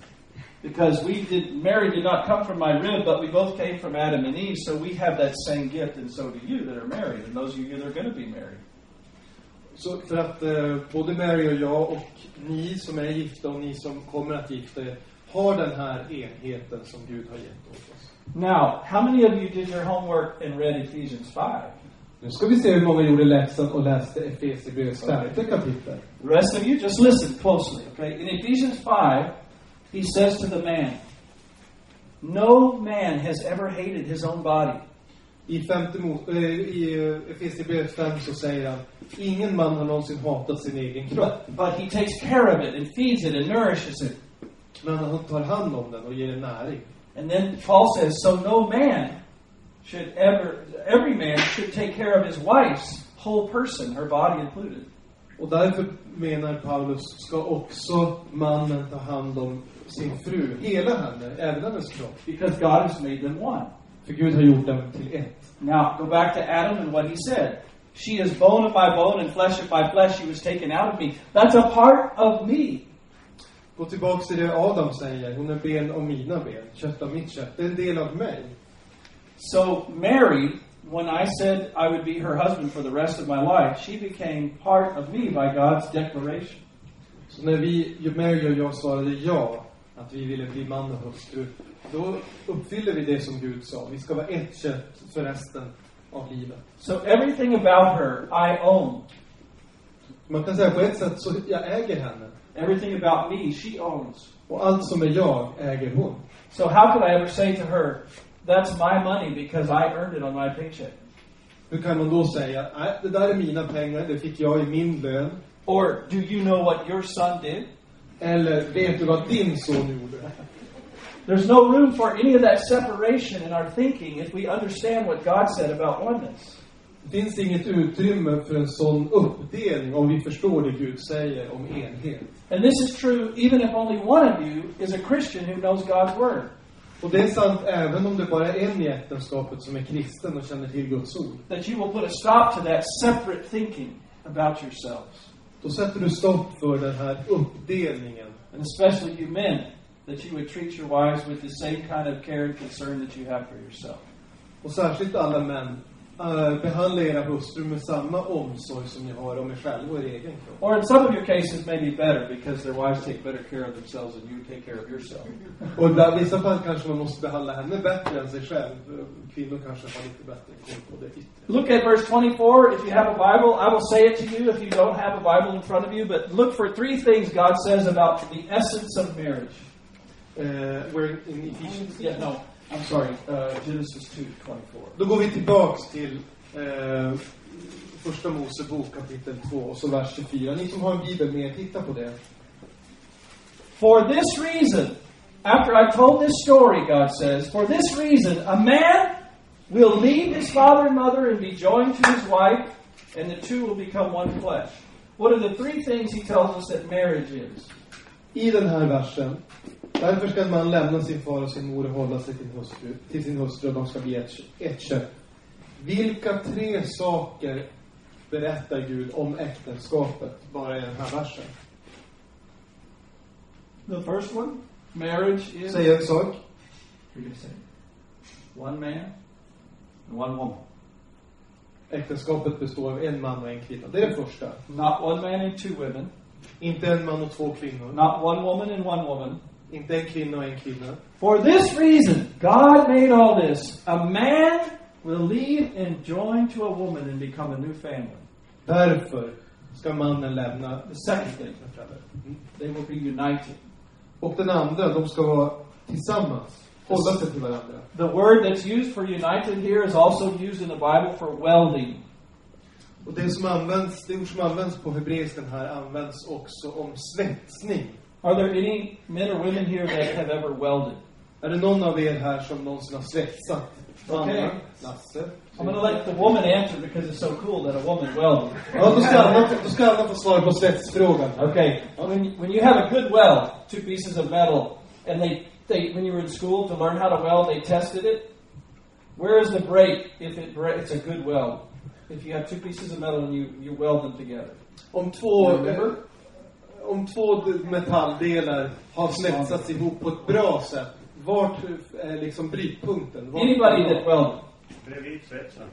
Because we did, Mary did not come from my rib, but we both came from Adam and Eve, so we have that same gift, and so do you that are married, and those of you that are going to be married. Så för att eh, både Mary och jag och ni som är gifta och ni som kommer att gifta er har den här enheten som Gud har gett åt oss. Now, how many of you did your homework and read Ephesians 5? Nu ska vi se hur många gjorde läxan och läste Efesierbrevets femte kapitel. The rest of you, just listen closely, okay? In Ephesians 5, he says to the man, No man has ever hated his own body. I, femte Mo- eh, i eh, Efesierbrevet 5 så säger han Ingen man har någonsin hatat sin egen kropp. But he takes care of it and feeds it and nourishes it. Men han tar hand om den och ger den näring. And then Paul says, So no man should ever, every man should take care of his wife's whole person, her body included. Och därför menar Paulus ska också mannen ta hand om sin fru, hela henne, även hennes kropp. Because God has made them one. För Gud har gjort dem till ett. Now, go back to Adam and what he said. She is bone of my bone and flesh of my flesh. She was taken out of me. That's a part of me. Gå tillbaks till det Adam säger. Hon är ben av mina ben, kött av mitt kött. Det är en del av mig. So, Mary, when I said I would be her husband for the rest of my life, she became part of me by God's declaration. Så när vi, Mary och jag svarade ja, att vi ville bli man och hustru, då uppfyller vi det som Gud sa. Vi ska vara ett kött för resten av livet. So, everything about her I own. Man kan säga på ett sätt så jag äger henne. Everything about me she owns. Och allt som är jag äger hon. So, how could I ever say to her, That's my money because I earned it on my paycheck? Hur kan man då säga, nej, det där är mina pengar, det fick jag i min lön. Or, Do you know what your son did? Eller, vet du vad din son gjorde? There's no room for any of that separation in our thinking if we understand what God said about oneness. Finns inget utrymme för en sån uppdelning om vi förstår det Gud säger om enhet. And this is true even if only one of you is a Christian who knows God's Word. Och det är sant även om det bara är en i äktenskapet som är kristen och känner till Guds ord. That you will put a stop to that separate thinking about yourselves. Då sätter du stopp för den här uppdelningen. And especially you men, that you would treat your wives with the same kind of care and concern that you have for yourself. Och särskilt alla män. Eh, behandla era hustrur med samma omsorg som ni har om er själva och er egen kropp. Or in some of your cases, maybe better because their wives take better care of themselves and you take care of yourself. Och i vissa fall kanske man måste behandla henne bättre än sig själv. Kvinnor kanske har lite bättre koll på det yttre. Look at verse 24. If you have a Bible, I will say it to you if you don't have a Bible in front of you. But look for three things God says about the essence of marriage. Eh, we're in Ephesians. Yeah, no, I'm sorry. Uh, Genesis 2 24. Då går vi tillbaks till eh, Första Mosebok kapitel 2 och så vers 24. Ni som har en bibel med er, titta på det. For this reason, after I told this story, God says, for this reason, a man will leave his father and mother and be joined to his wife, and the two will become one flesh. What are the three things he tells us that marriage is? I den här versen. Därför ska en man lämna sin far och sin mor och hålla sig till, hustru, till sin hustru och de ska bli ett, ett kött. Vilka tre saker berättar Gud om äktenskapet bara i den här versen? The first one, marriage is. Säg en sak. One man and one woman. Äktenskapet består av en man och en kvinna. Det är det första. Not one man and two women. Inte en man och två kvinnor. Not one woman and one woman. Inte en kvinna och en kvinna. For this reason, God made all this. A man will leave and join to a woman and become a new family. Därför ska mannen lämna The second thing, mm. they will be united. Och den andra, de ska vara tillsammans. Hålla sig till varandra. The word that's used for united here is also used in the Bible for welding. Och det som används, det ord som används på hebreiskan här används också om svetsning. Are there any men or women here that have ever welded? Är det någon av er här som någonsin har svetsat? Lasse? I'm going to let the woman answer because it's so cool that a woman welded. Ja, då ska Anna, då ska Anna få svara på svetsfrågan. Okay, when, when you have a good weld, two pieces of metal, and they, they when you were in school to learn how to weld, they tested it. Where is the break if it it's a good weld? If you have two pieces of metal and you, you weld them together. Om två, Remember? om två d- metalldelar har svetsats ihop på ett bra sätt, vart är liksom brytpunkten? Vart- Anybody that welded, Bredvid svetsen.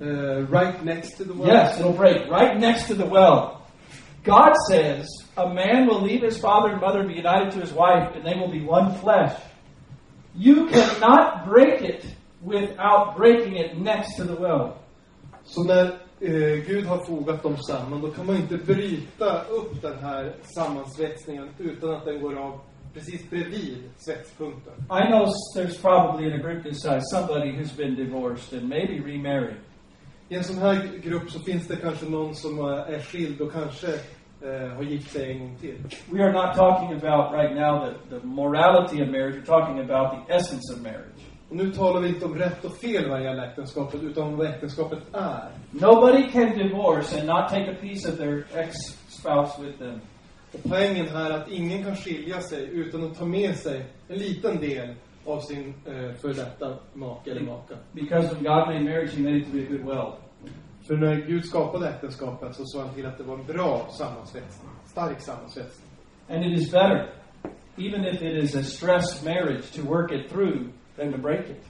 Uh, right next to the well. Yes, it'll break right next to the well. God says a man will leave his father and mother and be united to his wife, and they will be one flesh. You cannot break it without breaking it next to the well. Så när eh, Gud har fogat dem samman, då kan man inte bryta upp den här sammansvetsningen utan att den går av precis bredvid svetspunkten. I know there's probably in a group this size somebody who's been divorced and maybe remarried. I en sån här grupp så finns det kanske någon som eh, är skild och kanske eh, har gift sig en gång till. We are not talking about right now the, the morality of marriage, we're talking about the essence of marriage. Och nu talar vi inte om rätt och fel vad gäller äktenskapet, utan om vad äktenskapet är. Nobody can divorce and not take a piece of their ex spouse with them. Och poängen här är att ingen kan skilja sig utan att ta med sig en liten del av sin eh, för detta make eller maka. Because when God made marriage, He made it to be a good well. För när Gud skapade äktenskapet så såg han till att det var en bra sammansvetsning. Stark sammansvetsning. And it is better, even if it is a stressed marriage, to work it through than to break it.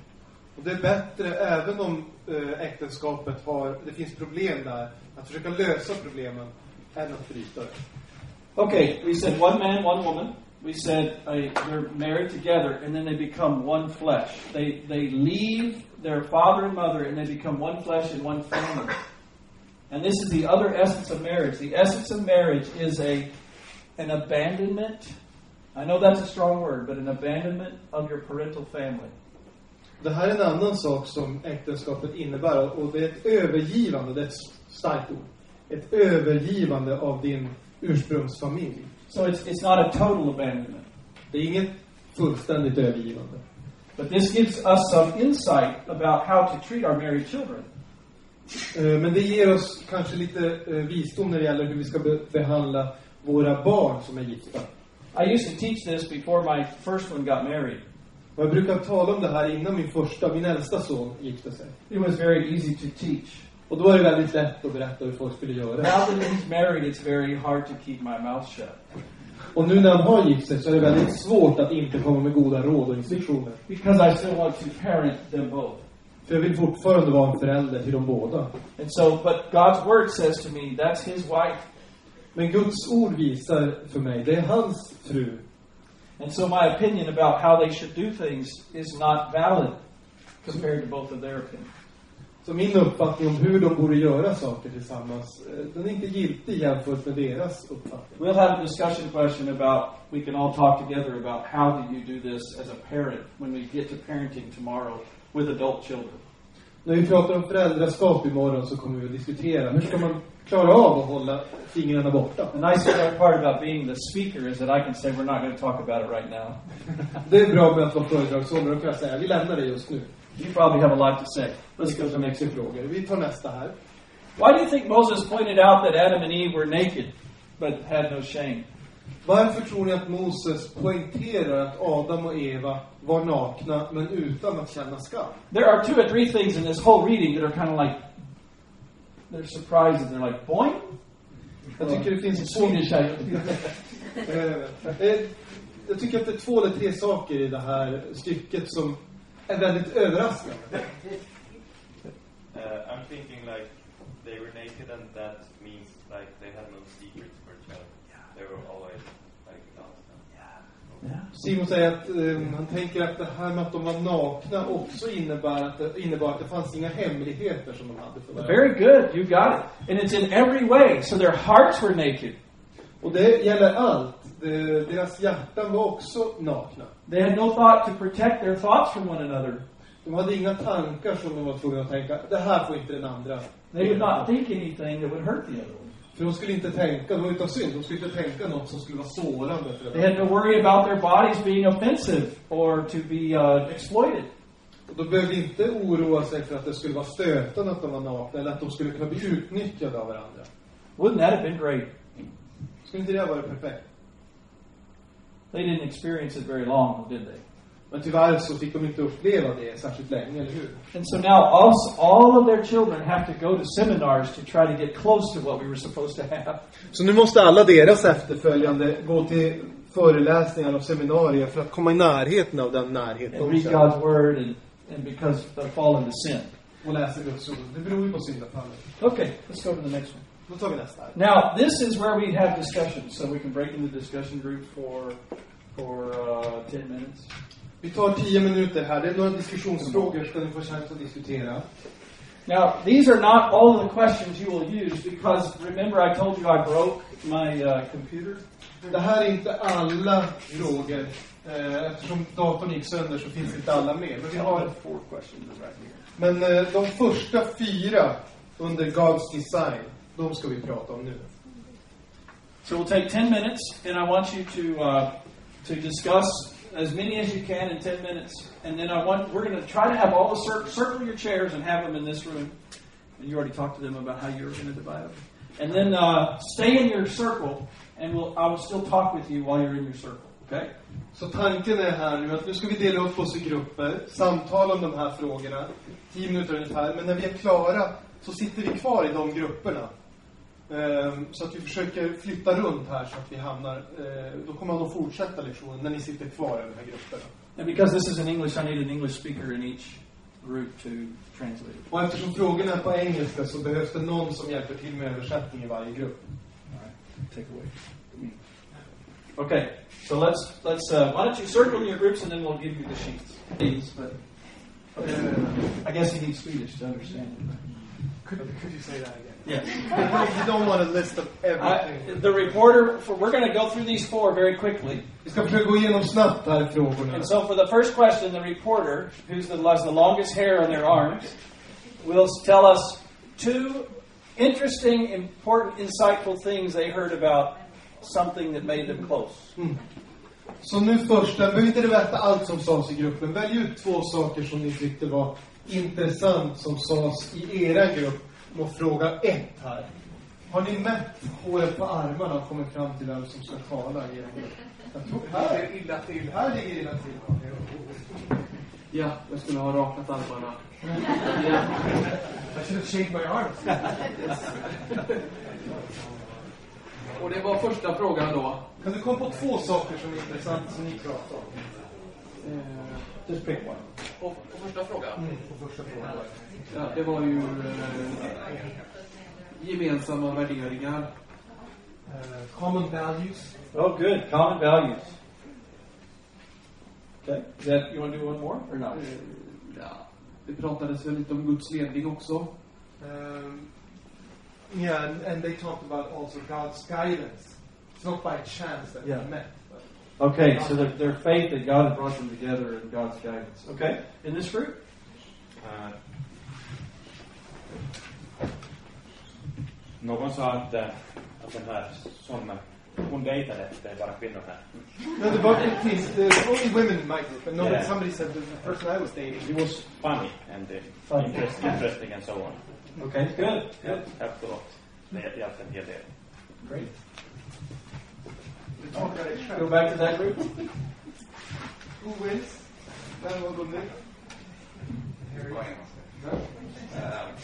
Och det är bättre, även om eh, äktenskapet har, det finns problem där, att försöka lösa problemen än att bryta det. Okay, we said one man, one woman. We said uh, they're married together, and then they become one flesh. They they leave their father and mother, and they become one flesh and one family. And this is the other essence of marriage. The essence of marriage is a an abandonment. I know that's a strong word, but an abandonment of your parental family. Det här är en annan sak som äktenskapet innebär och det är ett övergivande, det är ett starkt ord. Ett övergivande av din ursprungsfamilj. So it's it's not a total abandonment. Det är inget fullständigt övergivande. But this gives us some insight about how to treat our married children. Eh, Men det ger oss kanske lite eh, visdom när det gäller hur vi ska be- behandla våra barn som är gifta. I used to teach this before my first one got married. Och jag brukar tala om det här innan min första, min äldsta son gifte sig. It was very easy to teach. Och då är det väldigt lätt att berätta hur folk skulle göra. Now that he's married, it's very hard to keep my mouth shut Och nu när han har gift sig så är det väldigt svårt att inte komma med goda råd och instruktioner. because I still want to parent them both. För jag vill fortfarande vara en förälder till dem båda. And so, but God's word says to me, that's his wife. Men Guds ord visar för mig, det är hans fru. And so my opinion about how they should do things is not valid compared to both of their opinions. Så min uppfattning om hur de borde göra saker tillsammans, eh, den är inte giltig jämfört med deras uppfattning. We'll have a discussion question about, we can all talk together about how do you do this as a parent when we get to parenting tomorrow with adult children. När vi pratar om föräldraskap imorgon så kommer vi att diskutera, hur ska man klara av att hålla fingrarna borta? The nice part about being the speaker is that I can say we're not going to talk about it right now. Det är bra med att vara föredragshållare, då kan jag säga, vi lämnar det just nu. You probably have a lot to say. Let's go to next frågor. Vi tar nästa här. Why do you think Moses pointed out that Adam and Eve were naked but had no shame? Varför tror ni att Moses poängterar att Adam och Eva var nakna men utan att känna skam? There are two or three things in this whole reading that are kind of like, they're surprising. They're like, boing? Jag tycker det finns två... I Eh, eh, Jag tycker att det är två eller tre saker i det här stycket som är väldigt överraskande. Uh, I'm thinking like they were naked, and that means like they had no secrets for each other. They were always like constant. Simon säger att eh, han tänker att det här med att de var nakna också innebär att det, innebar att det fanns inga hemligheter som de hade för varandra. Very good, you got it. And it's in every way. So their hearts were naked. Och det gäller allt. Det, deras hjärtan var också nakna. They had no thought to protect their thoughts from one another. De hade inga tankar som de var tvungna att tänka, det här får inte den andra. They would not think anything that would hurt the other. För de skulle inte tänka, det var utav synd, de skulle inte tänka något som skulle vara sårande för They den had no worry about their bodies being offensive or to be uh, exploited. Och de behövde inte oroa sig för att det skulle vara stötande att de var nakna, eller att de skulle kunna bli utnyttjade av varandra. Wouldn't that have been great? Skulle inte det ha varit perfekt? They didn't experience it very long, did they? Men tyvärr så fick de inte uppleva det särskilt länge, eller hur? And so now also, all of their children have to go to seminars to try to get close to what we were supposed to have. Så nu måste alla deras efterföljande gå till föreläsningar och seminarier för att komma i närheten av den närhet And de read känner. God's word and, and because of fall into sin. och läser Guds ord. Det beror ju på syndafallet. Okay, let's go to the next one. Då tar vi nästa. här. Now, this is where we have discussions, so we can break into the discussion group for for uh, ten minutes. Vi tar tio minuter här. Det är några diskussionsfrågor ska ni få chans att diskutera. Now, these are not all of the questions you will use because remember I told you I broke my uh, computer. Det här är inte alla frågor. Eh, eftersom datorn gick sönder så finns inte alla med. Men vi har. Men eh, de första fyra under God's design, de ska vi prata om nu. So we'll take 10 minutes, and I want you to uh, to discuss as many as you can in 10 minutes. And then I want we're going to try to have all the cir- circle your chairs and have them in this room. And you already talked to them about how you're going to divide them. And then uh, stay in your circle, and we'll I will still talk with you while you're in your circle. Okay? Så tanken är här nu att nu ska vi dela upp oss i grupper, samtala om de här frågorna, tio minuter ungefär. Men när vi är klara så sitter vi kvar i de grupperna. Ehm, så att vi försöker flytta runt här så att vi hamnar, eh, då kommer man att fortsätta lektionen när ni sitter kvar i de här grupperna. And because this is in English, I need an English speaker in each group to translate. Och eftersom frågorna är på engelska så behövs det någon som hjälper till med översättning i varje grupp. All right, take away. Okay, so let's let's. Uh, why don't you circle your groups and then we'll give you the sheets. Please, but uh, I guess you need Swedish to understand it. Could, could you say that again? Yes. you don't want a list of everything. the reporter. For, we're going to go through these four very quickly. Vi ska försöka gå igenom snabbt här frågorna. And so, for the first question, the reporter, who's the, has the longest hair on their arms, will tell us two interesting, important, insightful things they heard about something that made them close. Så nu första, behöver inte berätta allt som sades i gruppen. Välj ut två saker som ni tyckte var intressant som sades i era grupp. Och fråga ett här. Har ni mätt håret på armarna och kommit fram till vem som ska tala i? Jag tror här är illa till. Här ligger illa till. Ja, jag skulle ha rakat armarna. Ja. I should have shaved my arms. Och det var första frågan då. Kan du komma på två saker som är intressant som ni pratar om? Eh, Just pick one. och, och första frågan. Mm, på första frågan. Ja, det var ju eh, gemensamma värderingar. Eh, common values. Oh, good. Common values. Okay. That you want to do one more or not? Eh, ja, det pratades väl lite om Guds ledning också. Um, yeah, and, and they talked about also God's guidance. It's not by chance that Yeah. we met. But Okay, so their, their faith that God had brought them together in God's guidance. Okay, in this group. Eh, Någon sa att, eh, att den här som hon dejtade, det är bara kvinnor här. no, the bucket piece, there's only women in my group. And no, Yeah. somebody said the person I was dating. She was funny and uh, Funny. interest, interesting and so on. Okay, good, good, Helped a lot. Det hjälpte en hel del. great. We talked about it. Go back to that group. Who wins? Vunnit? Harry. No? Um,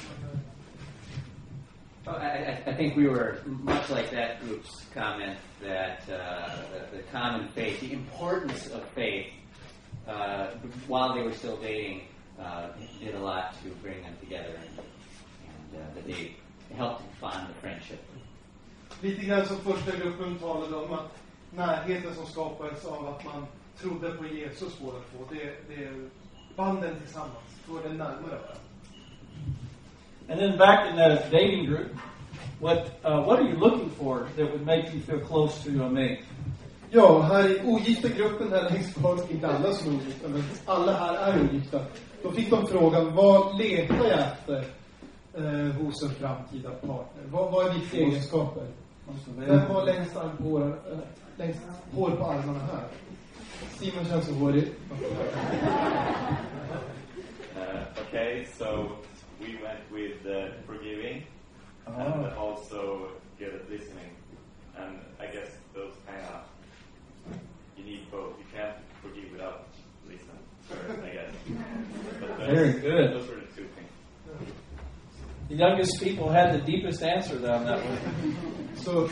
well, I, I- I think we were much like that group's comment that uh, the, the common faith, the importance of faith, uh, while they were still dating, uh, did a lot to bring them together, and, and uh, that they helped to fund the friendship. Lite grann som första gruppen talade om att närheten som skapades av att man trodde på Jesus båda två, det, det är banden tillsammans, förde närmare varandra. And then back in the dating group, what uh, what are you looking for that would make you feel close to a mate? Ja, här i ogifta gruppen här längst bak, inte alla som är ogifta, men alla här är ogifta. Då fick de frågan, vad letar jag efter eh, hos en framtida partner? Vad, vad är viktiga egenskaper? Vem var längst, arm på, längst hår på armarna här? Simon känns så hårig. Uh, okay, so we went with uh, forgiving and also good at listening. And I guess those kind of, you need both. You can't forgive without listening, first, I guess. But those, Very good. Those were the two things. The youngest people had the deepest answer on that one. Så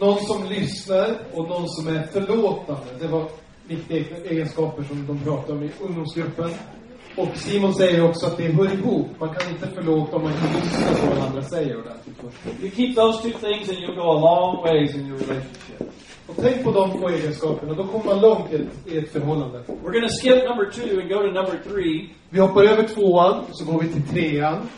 någon som lyssnar och någon som är förlåtande. Det var viktiga egenskaper som de pratade om i ungdomsgruppen. Och Simon säger också att det hör ihop. Man kan inte förlåta om man inte lyssnar på vad andra säger först. You keep those two things and you'll go a long ways in your relationship. Och tänk på de två egenskaperna, då kommer man långt i ett, i ett förhållande. We're to skip number two and go to number three. Vi hoppar över tvåan, så går vi till trean.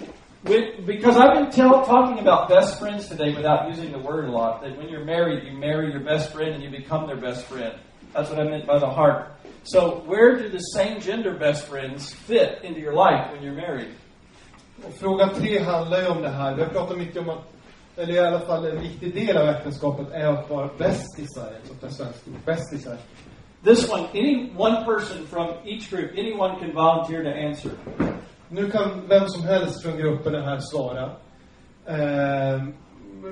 With, because I've been tell, talking about best friends today without using the word a lot. That when you're married, you marry your best friend and you become their best friend. That's what I meant by the heart. So, where do the same gender best friends fit into your life when you're married? Och fråga tre handlar ju om det här. Vi har pratat mycket om att, eller i alla fall en viktig del av äktenskapet är att vara bästisar, ett sånt svenskt ord. Bästisar. This one, any one person from each group, anyone can volunteer to answer. Nu kan vem som helst från gruppen här svara. Eh,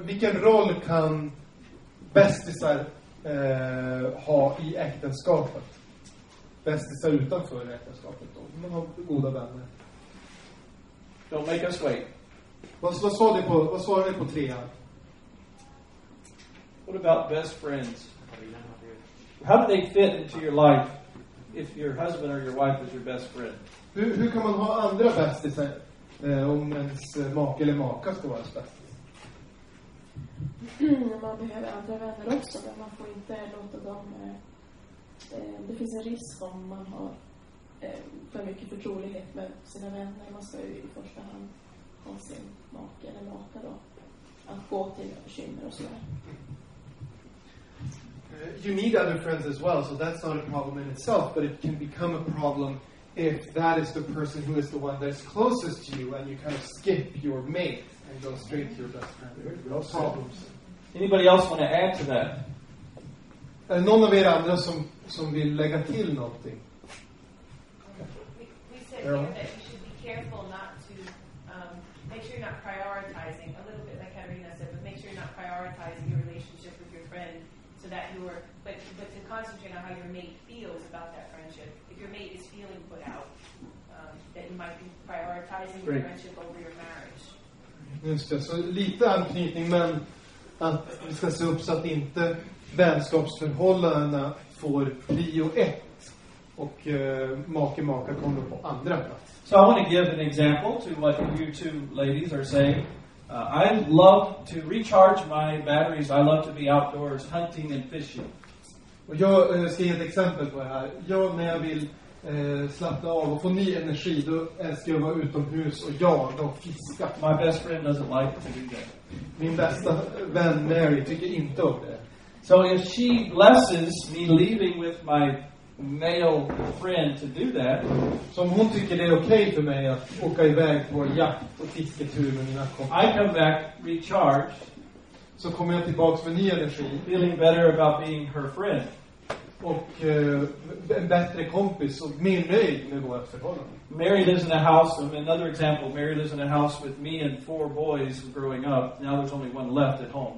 vilken roll kan bästisar eh, ha i äktenskapet? Bästisar utanför äktenskapet då? Man har goda vänner. Don't make us wait. Vad, vad, sa ni på, vad svarade ni på trean? What about best friends? How do they fit into your life if your husband or your wife is your best friend? Hur, hur kan man ha andra bästisar eh, om ens eh, make eller maka ska vara ens bästis? man behöver andra vänner också, men man får inte låta dem... Eh, eh, det finns en risk om man har eh, för mycket förtrolighet med sina vänner. Man ska ju i första hand ha sin make eller maka då att gå till bekymmer och sådär. Uh, you need other friends as well, so that's not a problem in itself, but it can become a problem if that is the person who is the one that's closest to you and you kind of skip your mate and go straight to your best friend. No problems. Anybody else want to add to that? Är det någon av er andra som, som vill lägga till någonting? We, we said Carol? here that you should be careful not to, um, make sure you're not friendship over your marriage. Just det, så lite anknytning men att vi ska se upp så att inte vänskapsförhållandena får prio ett och eh, make-maka kommer på andra plats. So I want to give an example to what you two ladies are saying. Uh, I love to recharge my batteries. I love to be outdoors hunting and fishing. Och jag eh, ska ge ett exempel på det här. Jag, när jag vill eh, slappna av och få ny energi, då älskar jag att vara utomhus och jaga och fiska. My best friend doesn't like to do that. Min bästa vän Mary tycker inte om det. So if she blesses me leaving with my male friend to do that, Så om hon tycker det är okej för mig att åka iväg på jakt och fisketur med mina I kompisar, come back recharged, så kommer jag tillbaks med ny energi feeling better about being her friend. Och eh, en bättre kompis och mer nöjd med vårt förhållande. Mary lives in a house. Another example: Mary lives in a house with me and four boys growing up. Now there's only one left at home.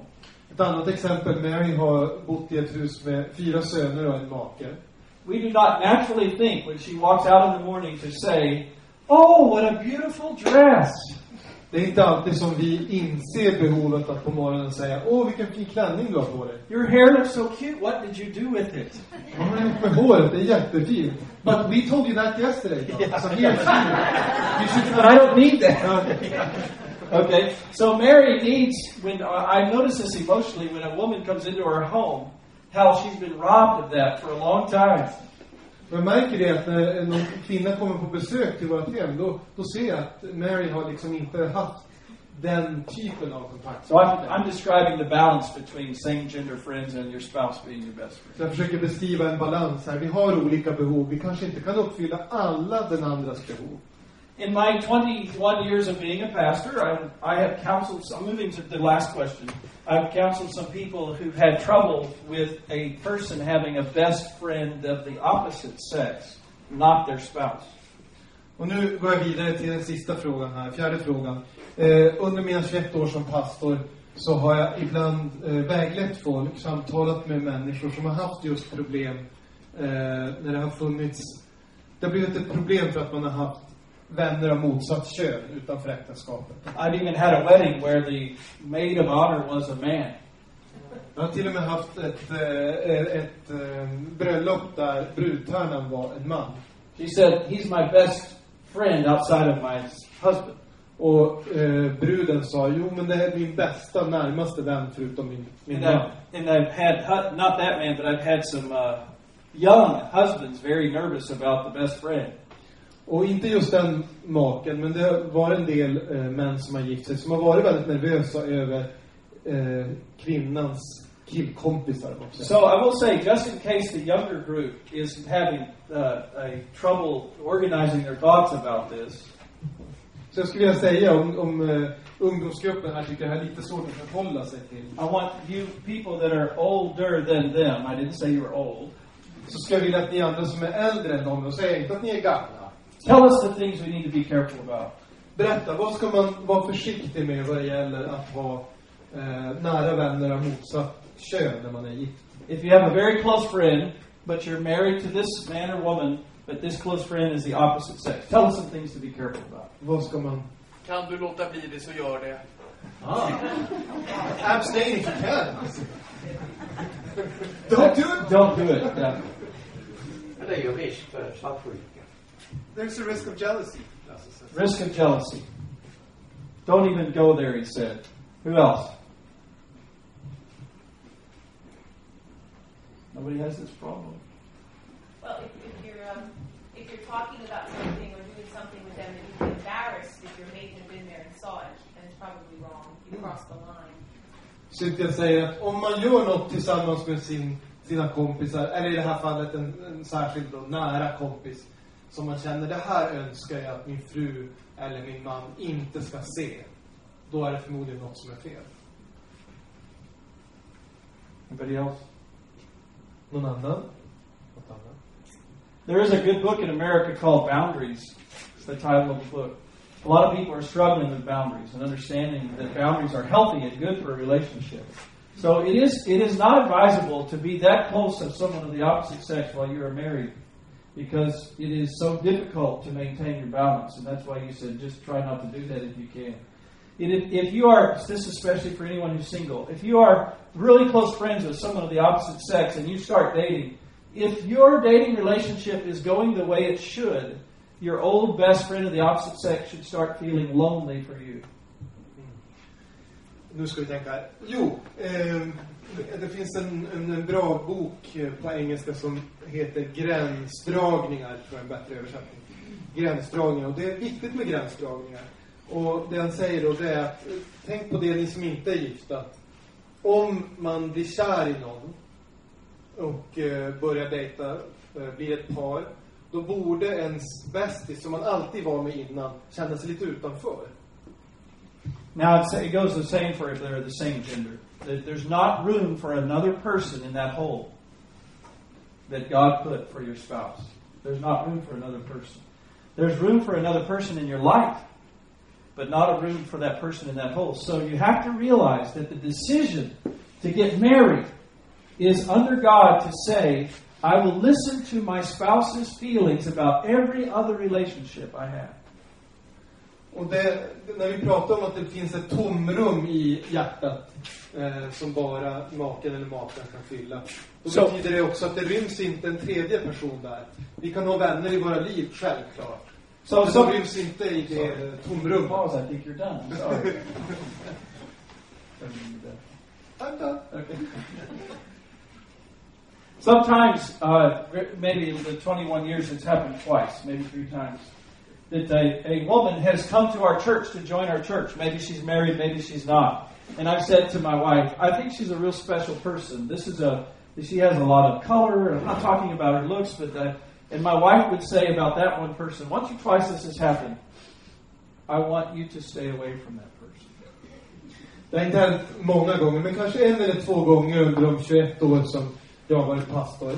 Ett annat exempel, Mary har bott i ett hus med fyra söner och en make. We do not naturally think when she walks out in the morning to say, "Oh, what a beautiful dress." Det är inte alltid som vi inser behovet att på morgonen säga Åh, vilken fin klänning du har på dig. Your hair looks so cute. What did you do with it? Vad har du med håret? Det är jättefint. But we told you that yesterday. Helt fint. You should But I don't need that. okay, so Mary needs, when uh, I notice this emotionally when a woman comes into her home, how she's been robbed of that for a long time. Jag märker det att när någon kvinna kommer på besök till vårt hem, då, då ser jag att Mary har liksom inte haft den typen av kontakt. So I'm, I'm describing the balance between same gender friends and your spouse being your best friend. Så jag försöker beskriva en balans här. Vi har olika behov. Vi kanske inte kan uppfylla alla den andras behov. In my 21 years of being a pastor, I, I have counseled, some, moving to the last question. I've counseled some people who've had trouble with a person having a best friend of the opposite sex, not their spouse. Och nu går jag vidare till den sista frågan här, fjärde frågan. Eh, under mina 21 år som pastor så har jag ibland eh, väglett folk, samtalat med människor som har haft just problem eh, när det har funnits, det har blivit ett problem för att man har haft vänner av motsatt kön utanför äktenskapet. I've even had a wedding where the maid of honor was a man. Jag har till och med haft ett, eh, ett eh, bröllop där brudtärnan var en man. She said, He's my best friend outside of my husband. Och eh, bruden sa, jo men det här är min bästa, närmaste vän förutom min, min And, man. I, and I've had, hu- not that man, but I've had some uh, young husbands very nervous about the best friend. Och inte just den maken, men det var en del eh, män som har gift sig som har varit väldigt nervösa över eh, kvinnans killkompisar. säger. So I will say, just in case the younger group is having uh, a trouble organizing their thoughts about this, Så jag skulle vilja säga om, om eh, ungdomsgruppen här tycker det här är lite svårt att förhålla sig till. I want you people that are older than them, I didn't say you were old, Så skulle jag vilja att ni andra som är äldre än dem, och säger inte att ni är gamla. Tell us the things we need to be careful about. Berätta, vad ska man vara försiktig med vad det gäller att ha eh, nära vänner av motsatt kön när man är gift? If you have a very close friend, but you're married to this man or woman, but this close friend is the opposite sex, tell us some things to be careful about. Vad ska man... Kan du låta bli det så gör det. Ah. Abstain if you can. Don't do it. Don't do it. Det är ju risk för svartsjuka. There's a risk of jealousy. Risk of jealousy. Don't even go there, he said. Who else? Nobody has this problem. Well, if, if you're um, if you're talking about something or doing something with them, and you get embarrassed if your mate had been there and saw it, then it's probably wrong. You crossed the line. Cynthia säger att om man gör något tillsammans med sin, sina kompisar, eller i det här fallet en, en särskild då, nära kompis, som man känner det här önskar jag att min fru eller min man inte ska se. Då är det förmodligen något som är fel. Anybody else? Någon annan? There is a good book in America called Boundaries. It's the title of the book. A lot of people are struggling with boundaries and understanding that boundaries are healthy and good for a relationship. So it is it is not advisable to be that close to someone of the opposite sex while you are married because it is so difficult to maintain your balance and that's why you said just try not to do that if you can. It, if you are, this especially for anyone who's single, if you are really close friends with someone of the opposite sex and you start dating, if your dating relationship is going the way it should, your old best friend of the opposite sex should start feeling lonely for you. Nu ska vi tänka. Jo, eh, det finns en, en, en bra bok eh, på engelska som heter Gränsdragningar, tror jag en bättre översättning. Gränsdragningar, och det är viktigt med gränsdragningar. Och det han säger då, det är att eh, tänk på det ni som inte är gifta. Om man blir kär i någon och eh, börjar dejta, eh, blir ett par, då borde ens bästis, som man alltid var med innan, känna sig lite utanför. Now, it goes the same for if they're the same gender. There- There's not room for another person in that hole that God put for your spouse. There's not room for another person. There's room for another person in your life, but not a room for that person in that hole. So you have to realize that the decision to get married is under God to say, I will listen to my spouse's feelings about every other relationship I have. Och det, när vi pratar om att det finns ett tomrum i hjärtat eh, som bara maken eller maken kan fylla. Då Så- betyder det också att det ryms inte en tredje person där. Vi kan ha vänner i våra liv, självklart. Så- Men så- de ryms inte i det Sorry. tomrummet. Pause, I think you're done. Sorry. I'm done. Okay. Sometimes, uh, maybe in the 21 years, it's happened twice, maybe three times, that a, a woman has come to our church to join our church. Maybe she's married, maybe she's not. And I've said to my wife, I think she's a real special person. This is a, she has a lot of color. I'm not talking about her looks, but uh, and my wife would say about that one person, once or twice this has happened, I want you to stay away from that person. Det har inte många gånger, men kanske en eller två gånger under de 21 år som jag har varit pastor.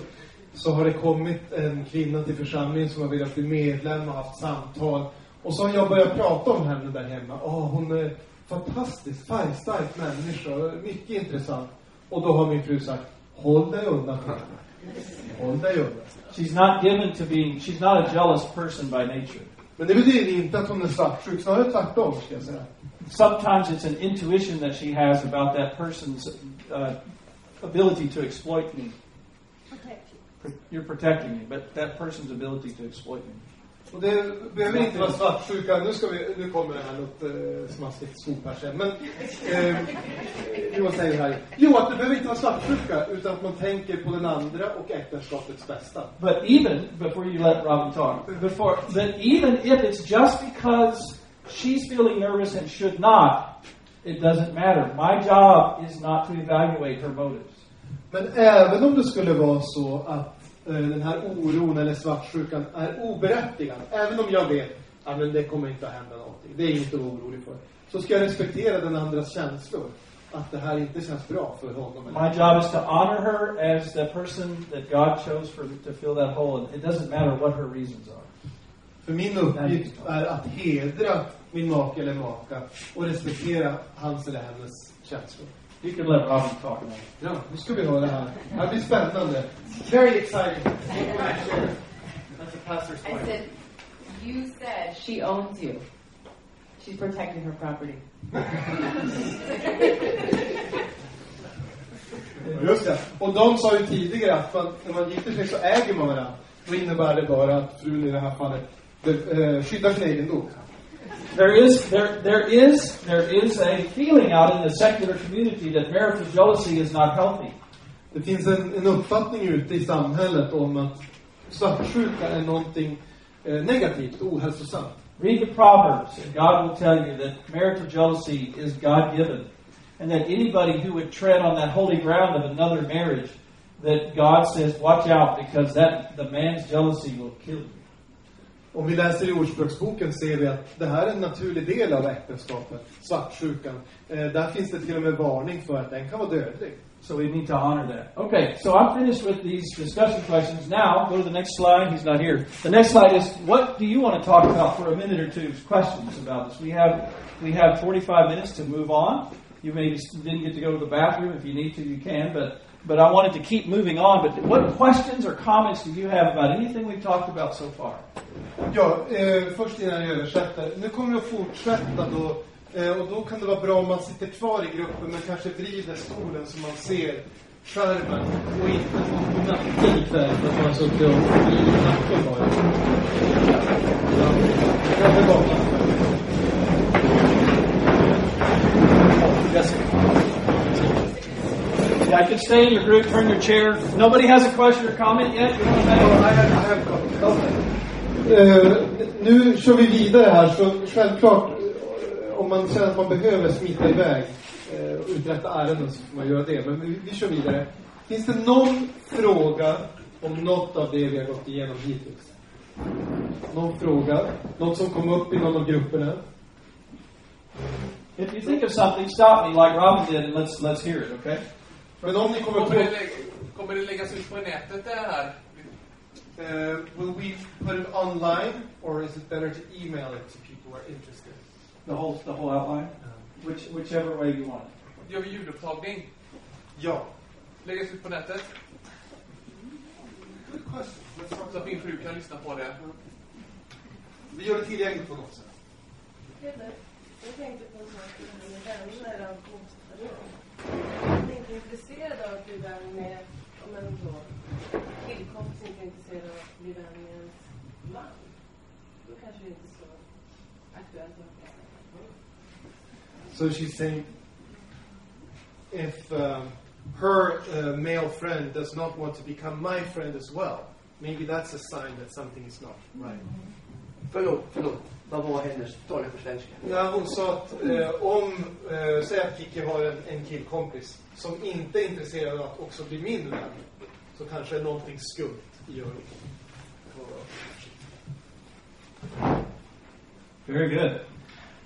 Så har det kommit en kvinna till församlingen som har velat bli medlem och haft samtal. Och så har jag börjat prata om henne där hemma. Åh, hon är fantastisk, färgstark människa, mycket intressant. Och då har min fru sagt, håll dig undan. Håll dig undan. She's not given to being, she's not a jealous person by nature. Men det betyder inte att hon är svartsjuk, snarare tvärtom, ska jag säga. Sometimes it's an intuition that she has about that person's uh, ability to exploit me. You're protecting me, but that person's ability to exploit me. Och det behöver inte vara svartsjuka. Nu, ska vi, nu kommer det här något eh, smaskigt skop här sen. Men, eh, Johan säger här. Jo, att det behöver inte vara svartsjuka, utan att man tänker på den andra och äktenskapets bästa. But even before you let Robin talk, before but even if it's just because she's feeling nervous and should not, it doesn't matter. My job is not to evaluate her motives. Men även om det skulle vara så att eh, den här oron eller svartsjukan är oberättigad, även om jag vet att men det kommer inte att hända någonting, det är inget att vara orolig för, så ska jag respektera den andras känslor. Att det här inte känns bra för honom. eller My job is to honor her as the person that God chose for to fill that hole. It doesn't matter what her reasons are. För min uppgift är att hedra min make eller maka och respektera hans eller hennes känslor. You can let Robin talk now. Ja, nu ska vi höra här. Det här blir spännande. Very exciting. That's a pastor's I said, you said she owns you. She's protecting her property. Just det. Och de sa ju tidigare att man, när man gifter sig så äger man varandra. Då innebär det bara att frun i det här fallet eh, skyddar sin egendom. There is there there is there is a feeling out in the secular community that marital jealousy is not healthy. Det finns en, en uppfattning ute i samhället om att svartsjuka är någonting eh, negativt, ohälsosamt. Read the Proverbs, and God will tell you that marital jealousy is God given. And that anybody who would tread on that holy ground of another marriage, that God says, watch out, because that the man's jealousy will kill you. Om vi läser i Ordspråksboken ser vi att det här är en naturlig del av äktenskapet, svartsjukan. Eh, där finns det till och med varning för att den kan vara dödlig. So we need to honor that. Okay, so I'm finished with these discussion questions. Now, go to the next slide. He's not here. The next slide is what do you want to talk about for a minute or two? Questions about this. We have we have 45 minutes to move on. You maybe didn't get to go to the bathroom. If you need to, you can. But but I wanted to keep moving on. But what questions or comments do you have about anything we've talked about so far? Ja, eh, först innan jag översätter. Nu kommer jag att fortsätta då. Eh, och då kan det vara bra om man sitter kvar i gruppen men kanske vrider stolen så man ser skärmen och inte på nacken ikväll för att man suttit och vridit nacken bara. Ja, jag är tillbaka. Yes. Yeah, I can stay in your group, turn your chair. Nobody has a question or comment yet? You want to make- I have, I have comment. Eh, nu kör vi vidare här, så självklart eh, om man känner att man behöver smita iväg eh, och uträtta ärenden så får man göra det. Men vi, vi kör vidare. Finns det någon fråga om något av det vi har gått igenom hittills? Någon fråga? Något som kom upp i någon av grupperna? If you think of something, stop me like Robin did, and let's let's hear it. Okay? Men om ni kommer Kommer det, på... lägg- kommer det läggas ut på nätet det här? Uh, will we put it online or is it better to email it to people who are interested? The whole the whole outline, which whichever way you want. Gör vi ljudupptagning? Ja. Läggas ut på nätet? Så att min fru kan lyssna på det. Vi gör det tillgängligt på något sätt. Jag tänkte på en sak med det här bostadslån. Jag är inte intresserad av att bli vän med, om en då, tillkompis inte är intresserad av att bli vän med ens man. Då kanske det inte är så aktuellt att vara So she's saying if um, her uh, male friend does not want to become my friend as well, maybe that's a sign that something is not right. Förlåt, förlåt. Vad var hennes tala på svenska? Ja, hon sa att eh, om, eh, säg att Kikki har en, en killkompis som inte är intresserad av att också bli min vän, så kanske är någonting skumt i Jörgen. Very good.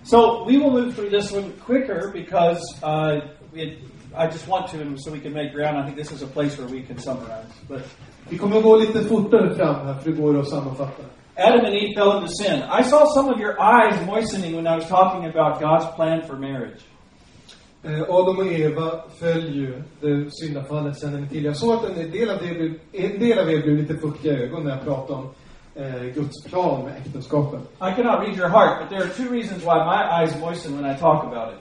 So we will move through this one quicker because uh, it, I just want to, so we can make ground. I think this is a place where we can summarize. But Vi kommer gå lite fortare fram här, för det går att sammanfatta. Adam and Eve fell into sin. I saw some of your eyes moistening when I was talking about God's plan for marriage. Eh, Adam och Eva föll ju det syndafallet sen en till. Jag såg att en del av, blev, en del av er blev lite fuktiga i ögonen när jag pratade om eh, Guds plan med äktenskapet. I cannot read your heart, but there are two reasons why my eyes moisten when I talk about it.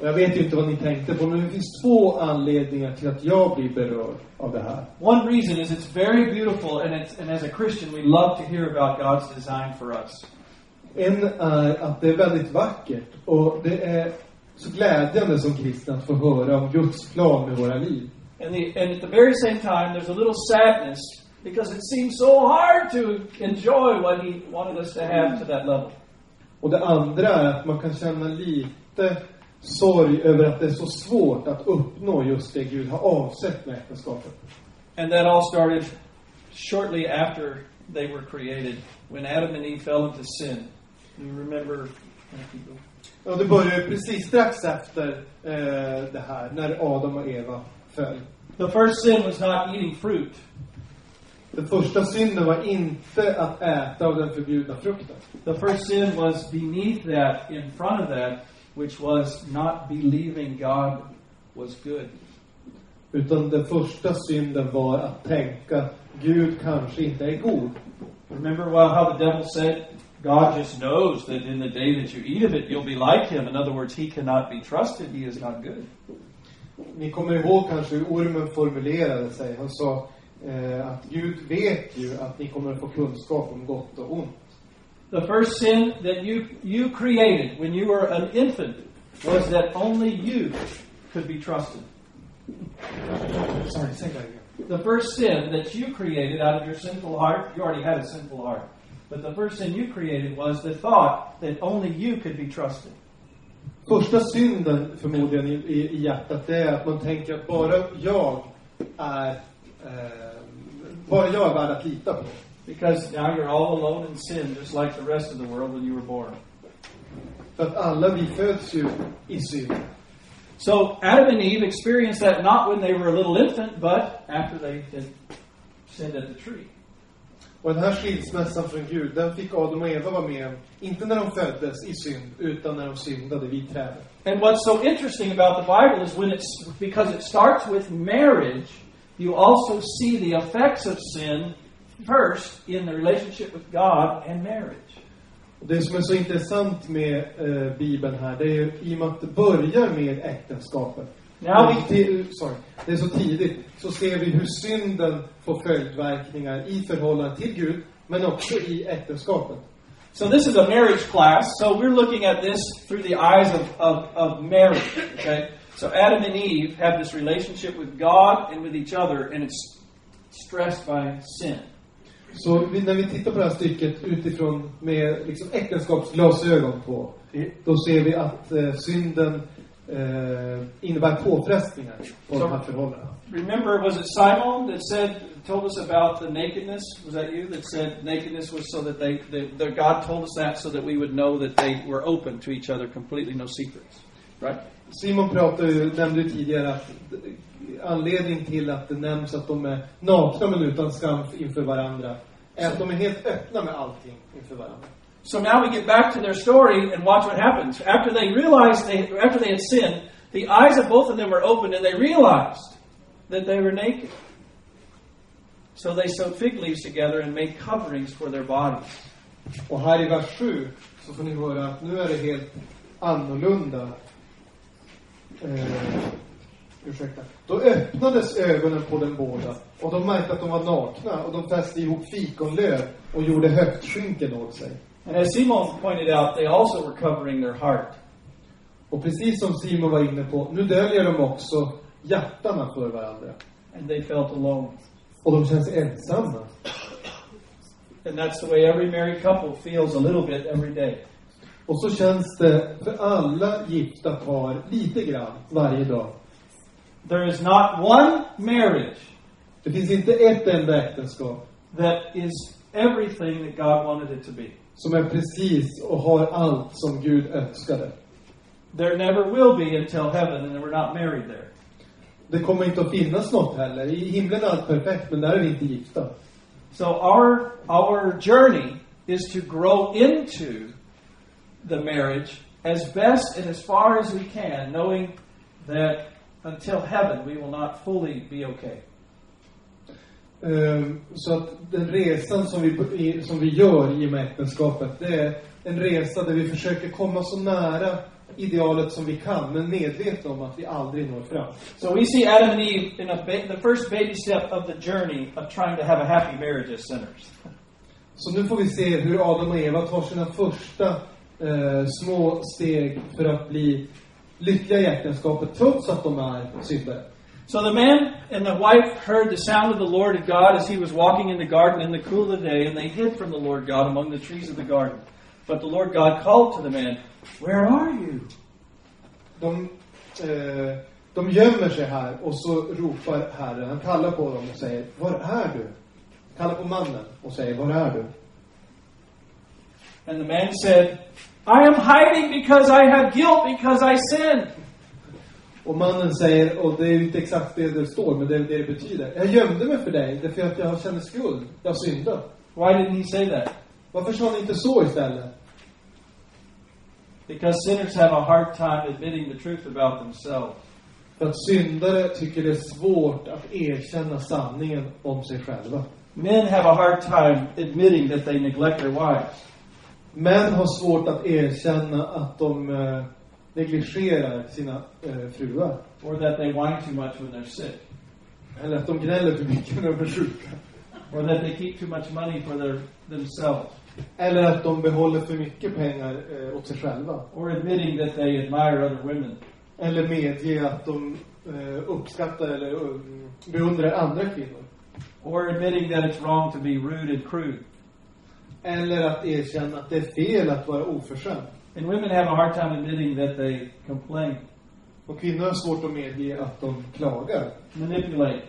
Och jag vet ju inte vad ni tänkte på, men det finns två anledningar till att jag blir berörd av det här. One reason is it's very beautiful, and, it's, and as a Christian, we love to hear about God's design for us. En är att det är väldigt vackert och det är så glädjande som kristna att få höra om Guds plan med våra liv. And, the, and at the very same time, there's a little sadness because it seems so hard to enjoy what He wanted us to have to that level. Och det andra är att man kan känna lite sorg över att det är så svårt att uppnå just det Gud har avsett med äktenskapet. And that all started shortly after they were created, when Adam and Eve fell into sin. You remember? Och det började precis strax efter eh, det här, när Adam och Eva föll. The first sin was not eating fruit. Den första synden var inte att äta av den förbjudna frukten. The first sin was beneath that, in front of that, which was not believing God was good. Utan den första synden var att tänka, Gud kanske inte är god. Remember well, how the devil said, God just knows that in the day that you eat of it, you'll be like him. In other words, he cannot be trusted. He is not good. Ni kommer ihåg kanske hur ormen formulerade sig. Han sa eh, att Gud vet ju att ni kommer att få kunskap om gott och ont. The first sin that you, you created when you were an infant was that only you could be trusted. Sorry, say that again. The first sin that you created out of your sinful heart, you already had a sinful heart, but the first sin you created was the thought that only you could be trusted. Första synden förmodligen i, i, i hjärtat, det är att man tänker att bara jag är eh, bara jag är värd att lita på. Because now you're all alone in sin, just like the rest of the world when you were born. För att alla vi föds ju i. So Adam and Eve experienced that not when they were a little infant, but after they had sinned at the tree. Och den här skilsmässan från Gud, den fick Adam och Eva vara med om, inte när de föddes i synd, utan när de syndade vid trädet. And what's so interesting about the Bible is when it's because it starts with marriage, you also see the effects of sin first in the relationship with God and marriage. Det som är så intressant med eh, Bibeln här, det är i och med att det börjar med äktenskapet. Now Men det, sorry, det är så tidigt, så ser vi hur synden får följdverkningar i förhållande till Gud, men också i äktenskapet. So this is a marriage class. So we're looking at this through the eyes of, of, of marriage. Okay? So Adam and Eve have this relationship with God and with each other, and it's stressed by sin. Så vi, när vi tittar på det här stycket utifrån med liksom äktenskapsglasögon på, då ser vi att eh, synden eh, innebär påfrestningar på Så- de här förhållandena. Remember, was it Simon that said, told us about the nakedness? Was that you that said nakedness was so that they, the, the God told us that so that we would know that they were open to each other, completely no secrets, right? Simon pratade ju, nämnde ju tidigare att anledningen till att det nämns att de är nakna men utan skam inför varandra är att de är helt öppna med allting inför varandra. So now we get back to their story and watch what happens. After they realized they, after they had sinned, the eyes of both of them were opened and they realized that they were naked. So they sewed fig leaves together and made coverings for their bodies. Och här i vers 7 så får ni höra att nu är det helt annorlunda. Eh, ursäkta. Då öppnades ögonen på dem båda och de märkte att de var nakna och de fäste ihop fikonlöv och gjorde höftskynken åt sig. And as Simon pointed out, they also were covering their heart. Och precis som Simon var inne på, nu döljer de också hjärtana för varandra. And they felt alone. Och de känns ensamma. And that's the way every married couple feels a little bit every day. Och så känns det för alla gifta par lite grann varje dag. There is not one marriage Det finns inte ett enda äktenskap that is everything that God wanted it to be. som är precis och har allt som Gud önskade. There never will be until heaven, and we're not married there. Det kommer inte att finnas något heller. I himlen är allt perfekt, men där är vi inte gifta. So our our journey is to grow into the marriage as best and as far as we can, knowing that until heaven we will not fully be okay. Ehm, Så att den resan som vi, som vi gör i och med äktenskapet, det är en resa där vi försöker komma så nära idealet som vi kan, men medvetna om att vi aldrig når fram. So we see Adam and Eve in a ba- the first baby step of the journey of trying to have a happy marriage as sinners. Så nu får vi se hur Adam och Eva tar sina första eh, små steg för att bli lyckliga i äktenskapet, trots att de är syndare. So the man and the wife heard the sound of the Lord God as he was walking in the garden in the cool of the day, and they hid from the Lord God among the trees of the garden. But the Lord God called to the man, Where are you? De, eh, de gömmer sig här och så ropar Herren, han kallar på dem och säger, var är du? Kallar på mannen och säger, var är du? And the man said, I am hiding because I have guilt because I sinned. Och mannen säger, och det är inte exakt det det står, men det är det det betyder. Jag gömde mig för dig, därför att jag känner skuld. Jag syndat. Why didn't he say that? Varför sa han inte så istället? Because sinners have a hard time admitting the truth about themselves. För att syndare tycker det är svårt att erkänna sanningen om sig själva. Men have a hard time admitting that they neglect their wives. Män har svårt att erkänna att de eh, negligerar sina eh, fruar. Or that they whine too much when they're sick. Eller att de gnäller för mycket när de är sjuka. Or that they keep too much money for their themselves. Eller att de behåller för mycket pengar eh, åt sig själva. Or admitting that they admire other women. Eller medge att de eh, uppskattar eller um, beundrar andra kvinnor. Or admitting that it's wrong to be rude and crude. Eller att erkänna att det är fel att vara oförskämd. And women have a hard time admitting that they complain, Och kvinnor har svårt att medge att de klagar, manipulate,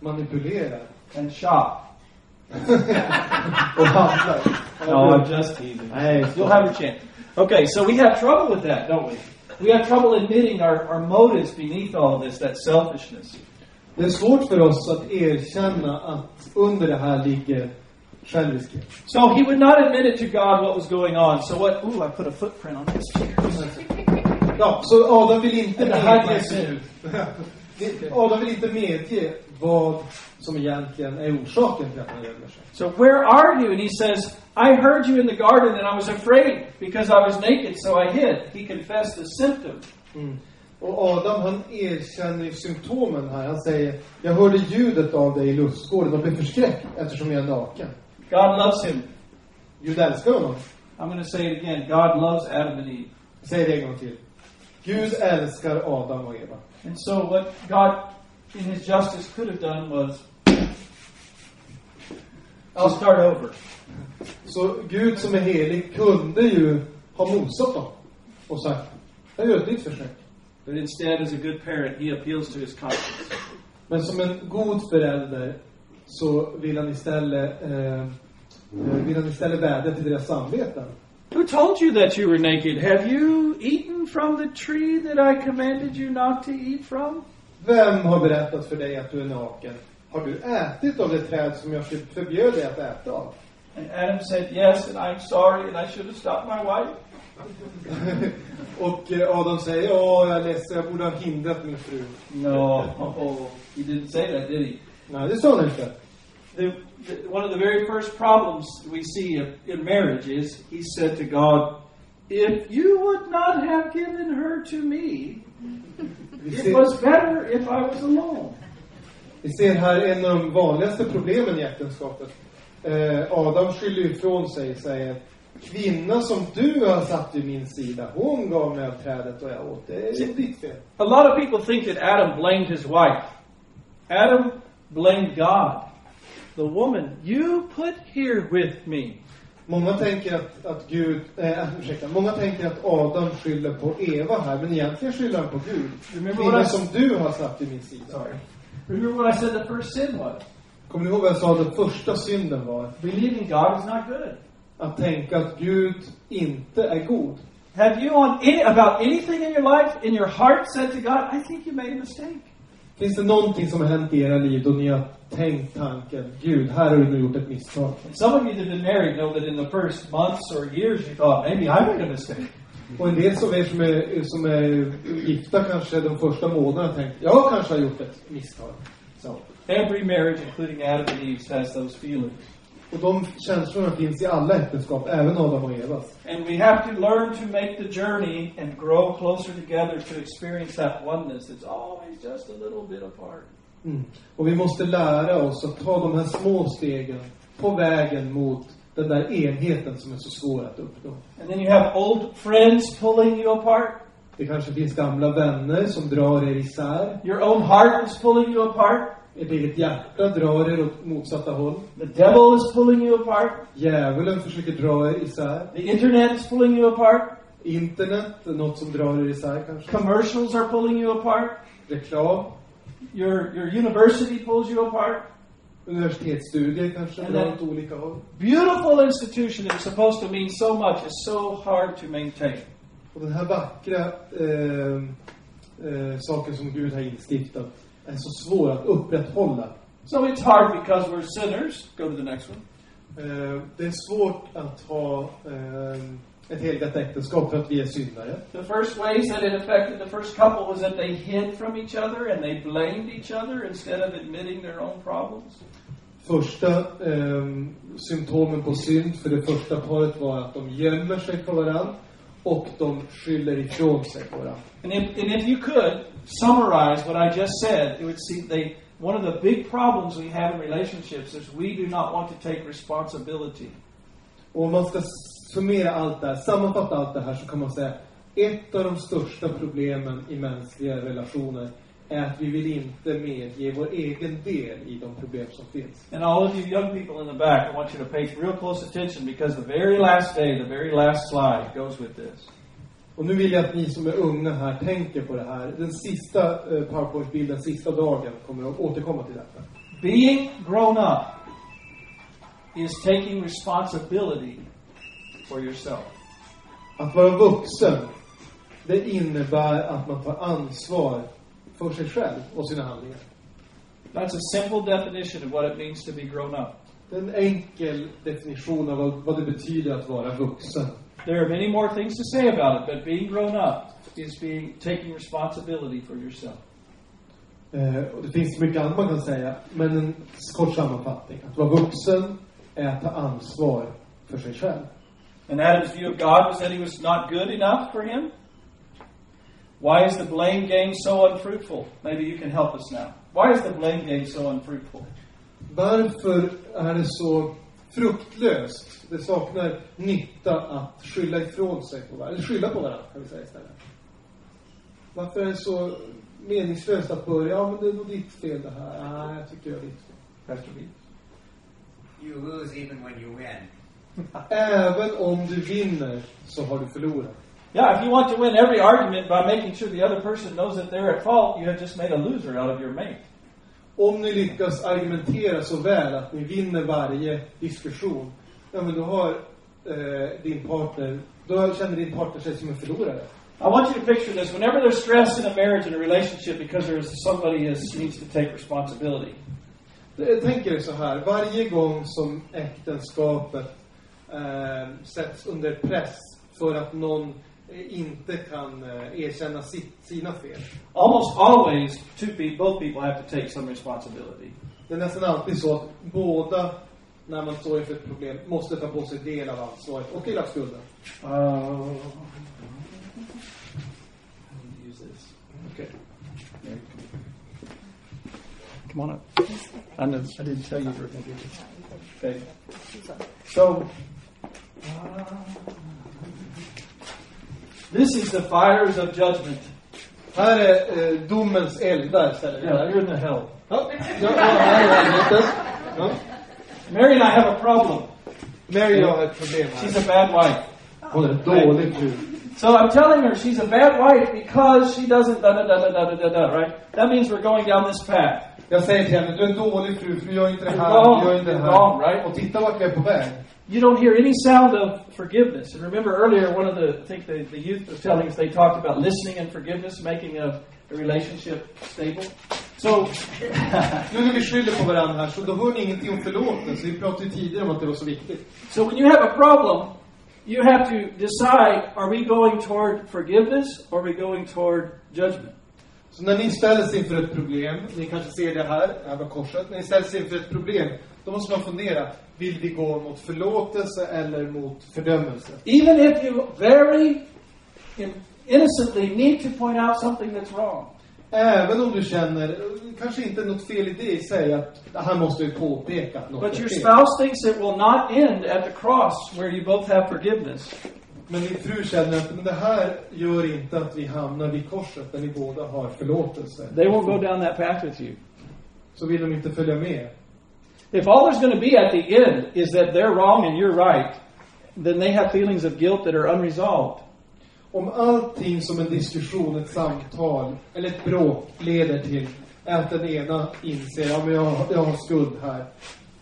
manipulerar and shop. och handlar. No, I'm just teasing. Nej, You'll have your chance. Okay, so we have trouble with that, don't we? We have trouble admitting our, our motives beneath all this, that selfishness. Det är svårt för oss att erkänna att under det här ligger själviskhet. So he would not admit it to God what was going on. So what? Ooh, I put a footprint on this chair. Ja, så Adam vill inte Det här medge. Adam vill inte medge vad som egentligen är orsaken till att han gömmer sig. So where are you? And he says, I heard you in the garden and I was afraid because I was naked, so I hid. He confessed the symptom. Mm. Och Adam han erkänner symptomen här. Han säger, jag hörde ljudet av dig i lustgården och blev förskräckt eftersom jag är naken. God loves him. Gud älskar honom. I'm going to say it again. God loves Adam and Eve. Säg det en gång till. Gud älskar Adam och Eva. And so what God, in his justice, could have done was, I'll start over. Så Gud som är helig kunde ju ha mosat dem och sagt, jag gör ett nytt försök. But instead, as a good parent, he appeals to his conscience. Men som en god förälder så vill han istället, eh, eh, vill han istället vädja till deras samveten. Who told you that you were naked? Have you eaten from the tree that I commanded you not to eat from? Vem har berättat för dig att du är naken? Har du ätit av det träd som jag förbjöd dig att äta av? And Adam said, Yes, and I'm sorry, and I should have stopped my wife. Och eh, Adam säger, ja, jag är ledsen, jag borde ha hindrat min fru. No, he didn't say that, did he? Nej, det sa han inte. The, the, one of the very first problems we see in, in marriage is he said to God, If you would not have given her to me, it was better if I was alone. Vi ser här en av de vanligaste problemen i äktenskapet. Eh, Adam skyller ifrån sig, säger Kvinna som du har satt vid min sida, hon gav mig av trädet och jag åt. Det är ditt fel. A lot of people think that Adam blamed his wife. Adam blamed God. The woman you put here with me. Många tänker att, att Gud, eh, ursäkta, många tänker att Adam skyller på Eva här, men egentligen skyller han på Gud. Remember Kvinna what I- som du har satt vid min sida. Sorry. Remember what I said the first sin was? Kommer ni ihåg vad jag sa den första synden var? Believing God is not good. Att tänka att Gud inte är god. Have you on any, about anything in your life, in your heart, said to God, I think you made a mistake? Finns det någonting som har hänt i era liv då ni har tänkt tanken, Gud, här har du nu gjort ett misstag? Some of you that have been married know that in the first months or years you thought, maybe I made a mistake. Och en del som er som är, som är gifta kanske de första månaderna tänkt, jag kanske har gjort ett misstag. So every marriage, including Adam and Eve's, has those feelings. Och de känslorna finns i alla äktenskap, även Adam och Evas. And we have to learn to make the journey and grow closer together to experience that oneness. It's always just a little bit apart. Mm. Och vi måste lära oss att ta de här små stegen på vägen mot den där enheten som är så svår att uppnå. And then you have old friends pulling you apart. Det kanske finns gamla vänner som drar er isär. Your own heart is pulling you apart. Ert eget hjärta drar er åt motsatta håll. The devil is pulling you apart. Djävulen försöker dra er isär. The internet is pulling you apart. Internet är något som drar er isär kanske. Commercials are pulling you apart. Reklam. Your, your university pulls you apart. Universitetsstudier kanske And drar åt olika håll. Beautiful institution that is supposed to mean so much is so hard to maintain. Och den här vackra eh, eh, saken som Gud har instiftat är så svår att upprätthålla. So it's hard because we're sinners. Go to the next one. Eh, det är svårt att ha eh, ett helgat äktenskap för att vi är syndare. The first ways that it affected the first couple was that they hid from each other and they blamed each other instead of admitting their own problems. Första eh, symptomen på synd för det första paret var att de gömmer sig för varandra och de skyller ifrån sig på varandra. And if, and if you could summarize what I just said, it would seem they one of the big problems we have in relationships is we do not want to take responsibility. Och om man ska summera allt det här, sammanfatta allt det här så kan man säga ett av de största problemen i mänskliga relationer är att vi vill inte medge vår egen del i de problem som finns. And all of you young people in the back, I want you to pay real close attention because the very last day, the very last slide goes with this. Och nu vill jag att ni som är unga här tänker på det här. Den sista eh, powerpoint-bilden, sista dagen, kommer att återkomma till detta. Being grown up is taking responsibility for yourself. Att vara vuxen, det innebär att man tar ansvar för sig själv och sina handlingar. That's a simple definition of what it means to be grown up. Det är en enkel definition av vad, vad det betyder att vara vuxen. There are many more things to say about it, but being grown up is being taking responsibility for yourself. Eh, och det finns mycket annat man kan säga, men en kort sammanfattning. Att vara vuxen är att ta ansvar för sig själv. And Adam's view of God was that he was not good enough for him. Why is the blame game so unfruitful? Maybe you can help us now. Why is the blame game so unfruitful? Varför är det så fruktlöst? Det saknar nytta att skylla ifrån sig på varandra, eller skylla på varandra kan vi säga istället. Varför är det så meningslöst att börja, ja men det är nog ditt fel det här. Nej, jag tycker jag är ditt fel. Pastor B. You lose even when you win. Även om du vinner så har du förlorat. Yeah, if you want to win every argument by making sure the other person knows that they're at fault, you have just made a loser out of your mate. Om ni lyckas argumentera så väl att ni vinner varje diskussion, ja men då har eh, din partner, då känner din partner sig som en förlorare. I want you to picture this. Whenever there's stress in a marriage and a relationship because there's somebody is, needs to take responsibility, Jag tänker dig så här, varje gång som äktenskapet eh, sätts under press för att någon eh, inte kan eh, erkänna sitt, sina fel. almost always two people, both people have to take some responsibility. Det är nästan alltid så att båda, när man står inför ett problem, måste ta på sig del av ansvaret och dela skulden. Uh, use this. Okay. Come on up. I know. I didn't tell you you were going to do this. Okay. So, uh, this is the fires of judgment. Här är eh, domens eldar, ställer vi Yeah, här. you're in the hell. Ja. Mary and I have a problem. Mary och jag har ett problem här. She's a bad wife. Hon är en dålig fru. So I'm telling her she's a bad wife because she doesn't da da da da da da da, right? That means we're going down this path. Jag säger till henne, du är en dålig fru, för du gör inte det här, Wrong. du gör inte det Wrong, här. right? Och titta vart vi är på väg. You don't hear any sound of forgiveness. And remember earlier, one of the, I think the, the youth was telling us, they talked about listening and forgiveness, making a, a relationship stable. So, Nu när vi skyller på varandra här, så då hör ni ingenting om förlåtelse. Vi pratade ju tidigare om att det var så viktigt. so when you have a problem, you have to decide, are we going toward forgiveness or are we going toward judgment? Så när ni ställs inför ett problem, ni kanske ser det här, här var korset. När ni ställs inför ett problem, då måste man fundera. Vill vi gå mot förlåtelse eller mot fördömelse? Even if you very in- innocently need to point out something that's wrong. Även om du känner, kanske inte något fel i det i sig, att här måste vi påpeka att något But your spouse thinks it will not end at the cross where you both have forgiveness. Men din fru känner att men det här gör inte att vi hamnar vid korset där ni båda har förlåtelse. They won't go down that path with you. Så vill de inte följa med. If all there's going to be at the end is that they're wrong and you're right, then they have feelings of guilt that are unresolved. Om allting som en diskussion, ett samtal eller ett bråk leder till är att den ena inser ja, men jag, jag har skuld här.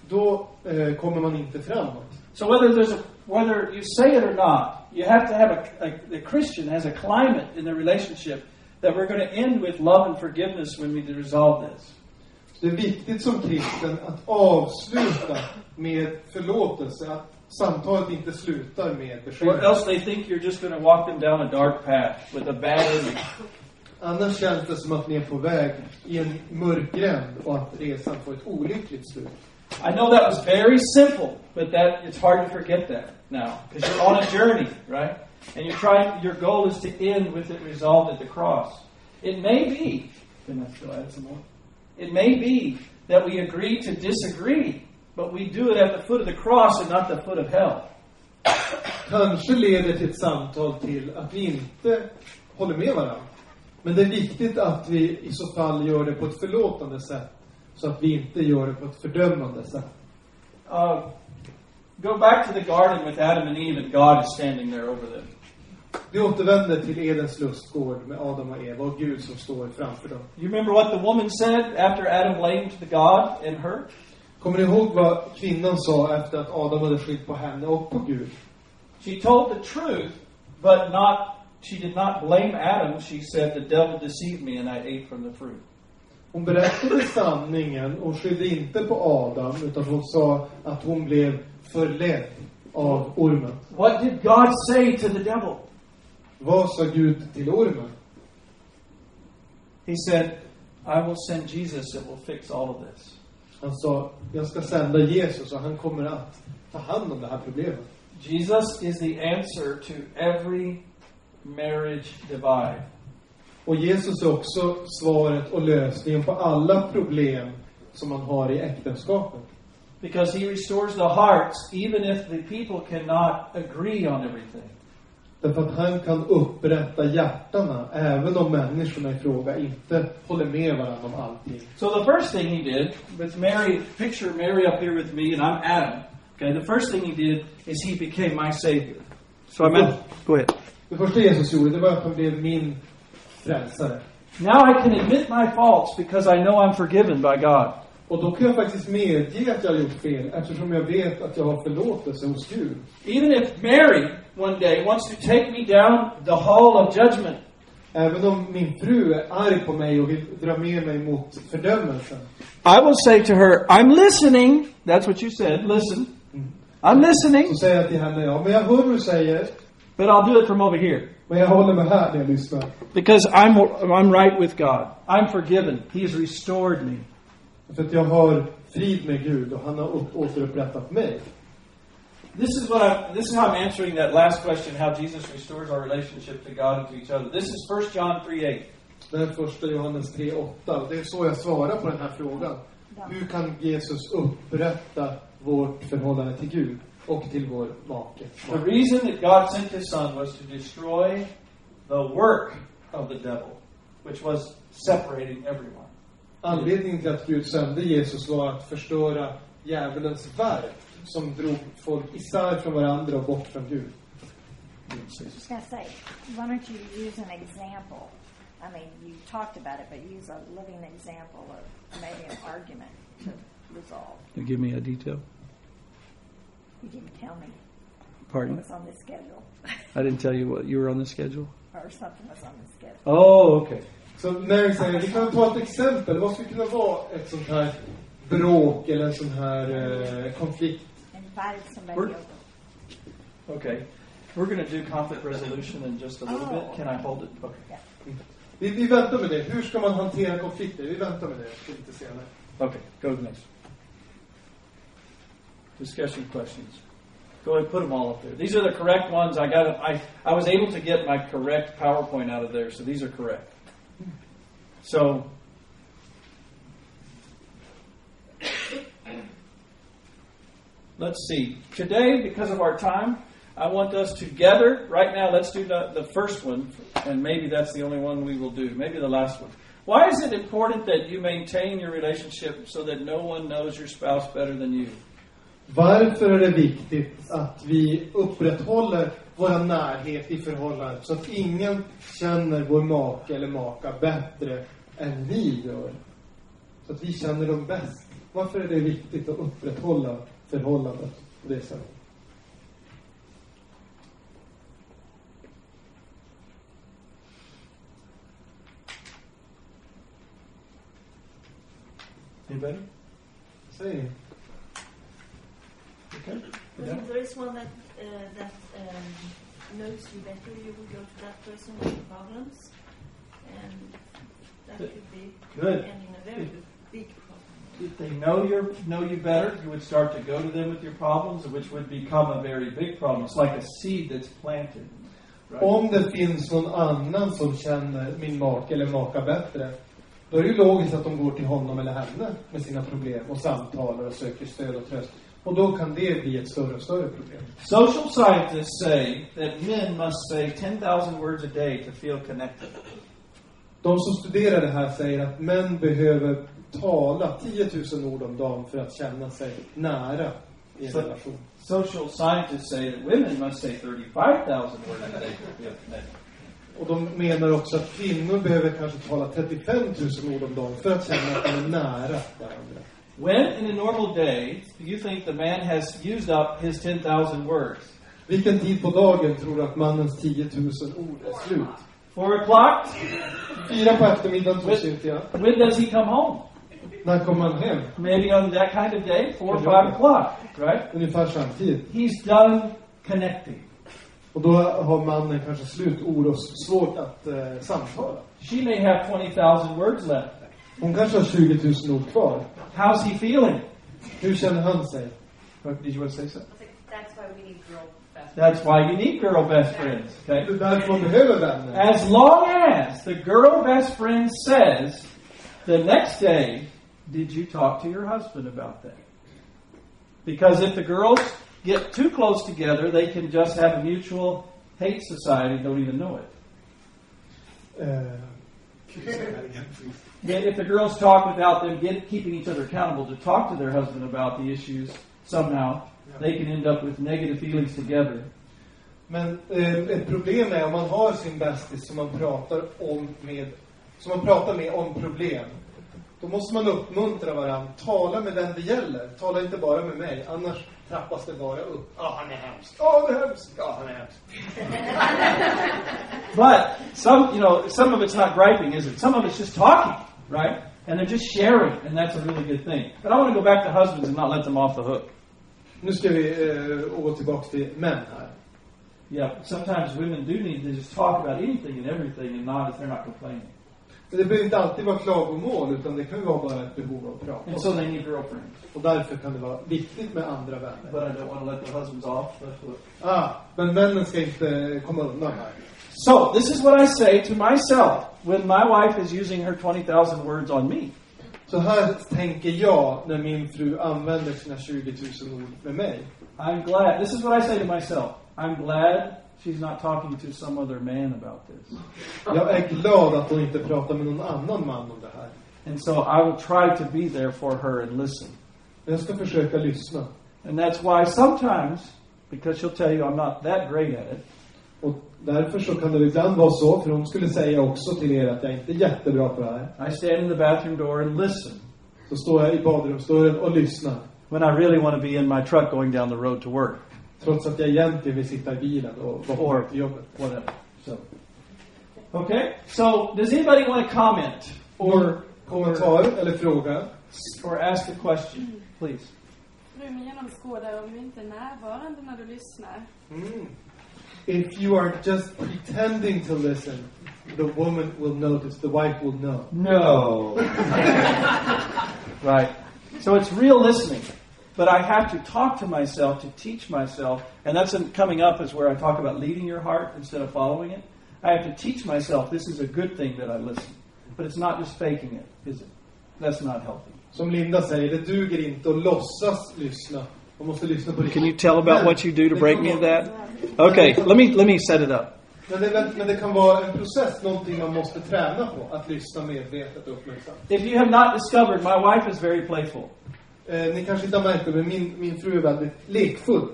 Då eh, kommer man inte framåt. So whether there's a, whether you say it or not, you have to have a, a the Christian has a climate in the relationship that we're going to end with love and forgiveness when we resolve this. Det är viktigt som kristen att avsluta med förlåtelse. Att samtalet inte slutar med Or beskyllning. else they think you're just going to walk them down a dark path with a bad image. Annars känns det som att ni är på väg i en mörk gränd och att resan får ett olyckligt slut. I know that was very simple, but that it's hard to forget that now because you're on a journey, right? And you're trying. Your goal is to end with it resolved at the cross. It may be. Can I still add some more? It may be that we agree to disagree, but we do it at the foot of the cross and not the foot of hell. Kanske leder till ett samtal till att vi inte håller med varandra. Men det är viktigt att vi i så fall gör det på ett förlåtande sätt. Så att vi inte gör det på ett fördömande sätt. Uh, go back to the garden with Adam and Eve, and God is standing there over them. Vi återvänder till Edens lustgård med Adam och Eva och Gud som står framför dem. You remember what the woman said after Adam blamed the God and her? Kommer ni ihåg vad kvinnan sa efter att Adam hade skyllt på henne och på Gud? She told the truth, but not she did not blame Adam. She said the devil deceived me and I ate from the fruit. Hon berättade sanningen och skyllde inte på Adam utan hon sa att hon blev förledd av ormen. What did God say to the devil? Vad sa Gud till ormen? He said, I will send Jesus that will fix all of this. Han sa, jag ska sända Jesus och han kommer att ta hand om det här problemet. Jesus is the answer to every marriage divide. Och Jesus är också svaret och lösningen på alla problem som man har i äktenskapet. Because he restores the hearts even if the people cannot agree on everything. Därför att han kan upprätta hjärtana även om människorna i fråga inte håller med varandra om allting. So the first thing he did with Mary, picture Mary up here with me, and I'm Adam. Okay, the first thing he did is he became my savior. So I meant, go ahead. Det första Jesus gjorde, det var att han blev min frälsare. Now I can admit my faults because I know I'm forgiven by God. Och då kan jag faktiskt medge att jag har gjort fel eftersom jag vet att jag har förlåtelse hos Gud. Even if Mary one day wants to take me down the hall of judgment, Även om min fru är arg på mig och vill dra med mig mot fördömelsen. I will say to her, I'm listening. That's what you said. Listen. I'm listening. Så säger jag till henne, ja men jag hör vad du säger. But I'll do it from over here. Men jag håller mig här när jag lyssnar. Because I'm, I'm right with God. I'm forgiven. He's restored me. För att jag har frid med Gud och han har upp- återupprättat mig. This is what I'm, this is how I'm answering that last question, how Jesus restores our relationship to God and to each other. This is 1 John 3 8. Det är första Johannes 3.8. Det är så jag svarar på den här frågan. Hur kan Jesus upprätta vårt förhållande till Gud och till vår make? The reason that God sent his son was to destroy the work of the devil, which was separating everyone. Anledningen till att Gud sände Jesus var att förstöra djävulens verk som drog folk isär från varandra och bort från Gud. I was going to say, why don't you use an example? I mean, you talked about it, but use a living example of maybe an argument to resolve. You give me a detail? You didn't tell me. Pardon? Was on the schedule, I didn't tell you what you were on the schedule? or something was on the schedule. Oh, okay. Så Mary säger, vi kan ta ett exempel. Vad skulle kunna vara ett sånt här bråk eller en sån här eh, konflikt? Invited somebody We're- over. Okay. We're going to do conflict resolution in just a little Oh. bit. Can I hold it? Okay. Vi, vi väntar med det. Hur ska man hantera konflikter? Vi väntar med det lite senare. Okay, go to the next. Discussion questions. Go ahead, put them all up there. These are the correct ones. I got. I I was able to get my correct PowerPoint out of there, so these are correct. So. Let's see. Today, because of our time, I want us together, right now, let's do the, the first one, and maybe that's the only one we will do, maybe the last one. Why is it important that you maintain your relationship so that no one knows your spouse better than you? Varför är det viktigt att vi upprätthåller vår närhet i förhållandet så att ingen känner vår make eller maka bättre än vi gör? Så att vi känner dem bäst. Varför är det viktigt att upprätthålla förhållandet på det sättet? Anybody? Say. Okay. Yeah. there is one that that um, knows you better, you will go to that person with problems, and that Good. could be Good. ending a very big, big problem. If they know your know you better, you would start to go to them with your problems, which would become a very big problem. It's like a seed that's planted. Right? Om det finns någon annan som känner min make eller maka bättre, då är det ju logiskt att de går till honom eller henne med sina problem och samtalar och söker stöd och tröst. Och då kan det bli ett större och större problem. Social scientists say that men must say 10,000 words a day to feel connected. De som studerar det här säger att män behöver tala 10 000 ord om dagen för att känna sig nära i en So- relation. social scientists say that women must say 35,000 words a day to feel connected. Och de menar också att kvinnor behöver kanske tala 35 000 ord om dagen för att känna att de är nära varandra. When in a normal day do you think the man has used up his 10,000 words? Vilken tid på dagen tror du att mannens 10 000 ord är slut? Four o'clock? Fyra på eftermiddagen tror Cynthia. When does he come home? När kommer han hem? Maybe on that kind of day, four or five o'clock, right? Ungefär samtidigt. He's done connecting. Och då har mannen kanske slut ord och svårt att eh, samtala. She may have 20,000 words left. Hon kanske har 20 000 ord kvar. How's he feeling? Hur känner han sig? What, did you want to say something? That's why we need girl best That's why you need girl best friends, okay? Det är därför man behöver vänner. As long as the girl best friend says the next day, did you talk to your husband about that? Because if the girls get too close together, they can just have a mutual hate society and don't even know it. Eh, Yet if the girls talk without them get, keeping each other accountable to talk to their husband about the issues somehow, they can end up with negative feelings together. Men eh, ett problem är om man har sin bästis som man pratar om med, som man pratar med om problem. Då måste man uppmuntra varandra. Tala med den det gäller. Tala inte bara med mig. Annars trappas det bara upp. Ja, han är hemsk. Ja, han är hemsk. Ja, han är hemsk. But some, you know, some of it's not griping, is it? Some of it's just talking, right? And they're just sharing, and that's a really good thing. But I want to go back to husbands and not let them off the hook. Nu ska vi eh, gå tillbaka till män här. Yeah, sometimes women do need to just talk about anything and everything and not if they're not complaining. Men det behöver inte alltid vara klagomål, utan det kan ju vara bara ett behov av att prata. And so they need girlfriends. Och därför kan det vara viktigt med andra vänner. But I don't want to let the husbands off the hook. Ah, men männen ska inte komma undan här. So, this is what I say to myself when my wife is using her 20,000 words on me. Så här tänker jag när min fru använder sina 20 000 ord med mig. I'm glad. This is what I say to myself. I'm glad she's not talking to some other man about this. Jag är glad att hon inte pratar med någon annan man om det här. And so I will try to be there for her and listen. Jag ska försöka lyssna. And that's why sometimes, because she'll tell you I'm not that great at it, därför så kan det ibland vara så, för hon skulle säga också till er att jag inte är jättebra på det här. I stand in the bathroom door and listen Så står jag i badrumsdörren och lyssnar. when I really want to be in my truck going down the road to work, Trots att jag egentligen vill sitta i bilen och vara på till jobbet. whatever. So, okay. So, does anybody want to comment or Kommentar eller fråga? or ask a question, please? Fru genomskådar om du inte är närvarande när du lyssnar. Mm. If you are just pretending to listen, the woman will notice, the wife will know. No. right. So it's real listening. But I have to talk to myself to teach myself, and that's in, coming up is where I talk about leading your heart instead of following it. I have to teach myself this is a good thing that I listen. But it's not just faking it, is it? That's not healthy. Som Linda säger, det duger inte att låtsas lyssna. Man måste lyssna på riktigt. Can you tell about what you do to break me of that? Okay, let me let me set it up. Men det, men det kan vara en process, någonting man måste träna på. Att lyssna medvetet och uppmärksamt. If you have not discovered, my wife is very playful. Eh, ni kanske inte har märkt det, men min, min fru är väldigt lekfull.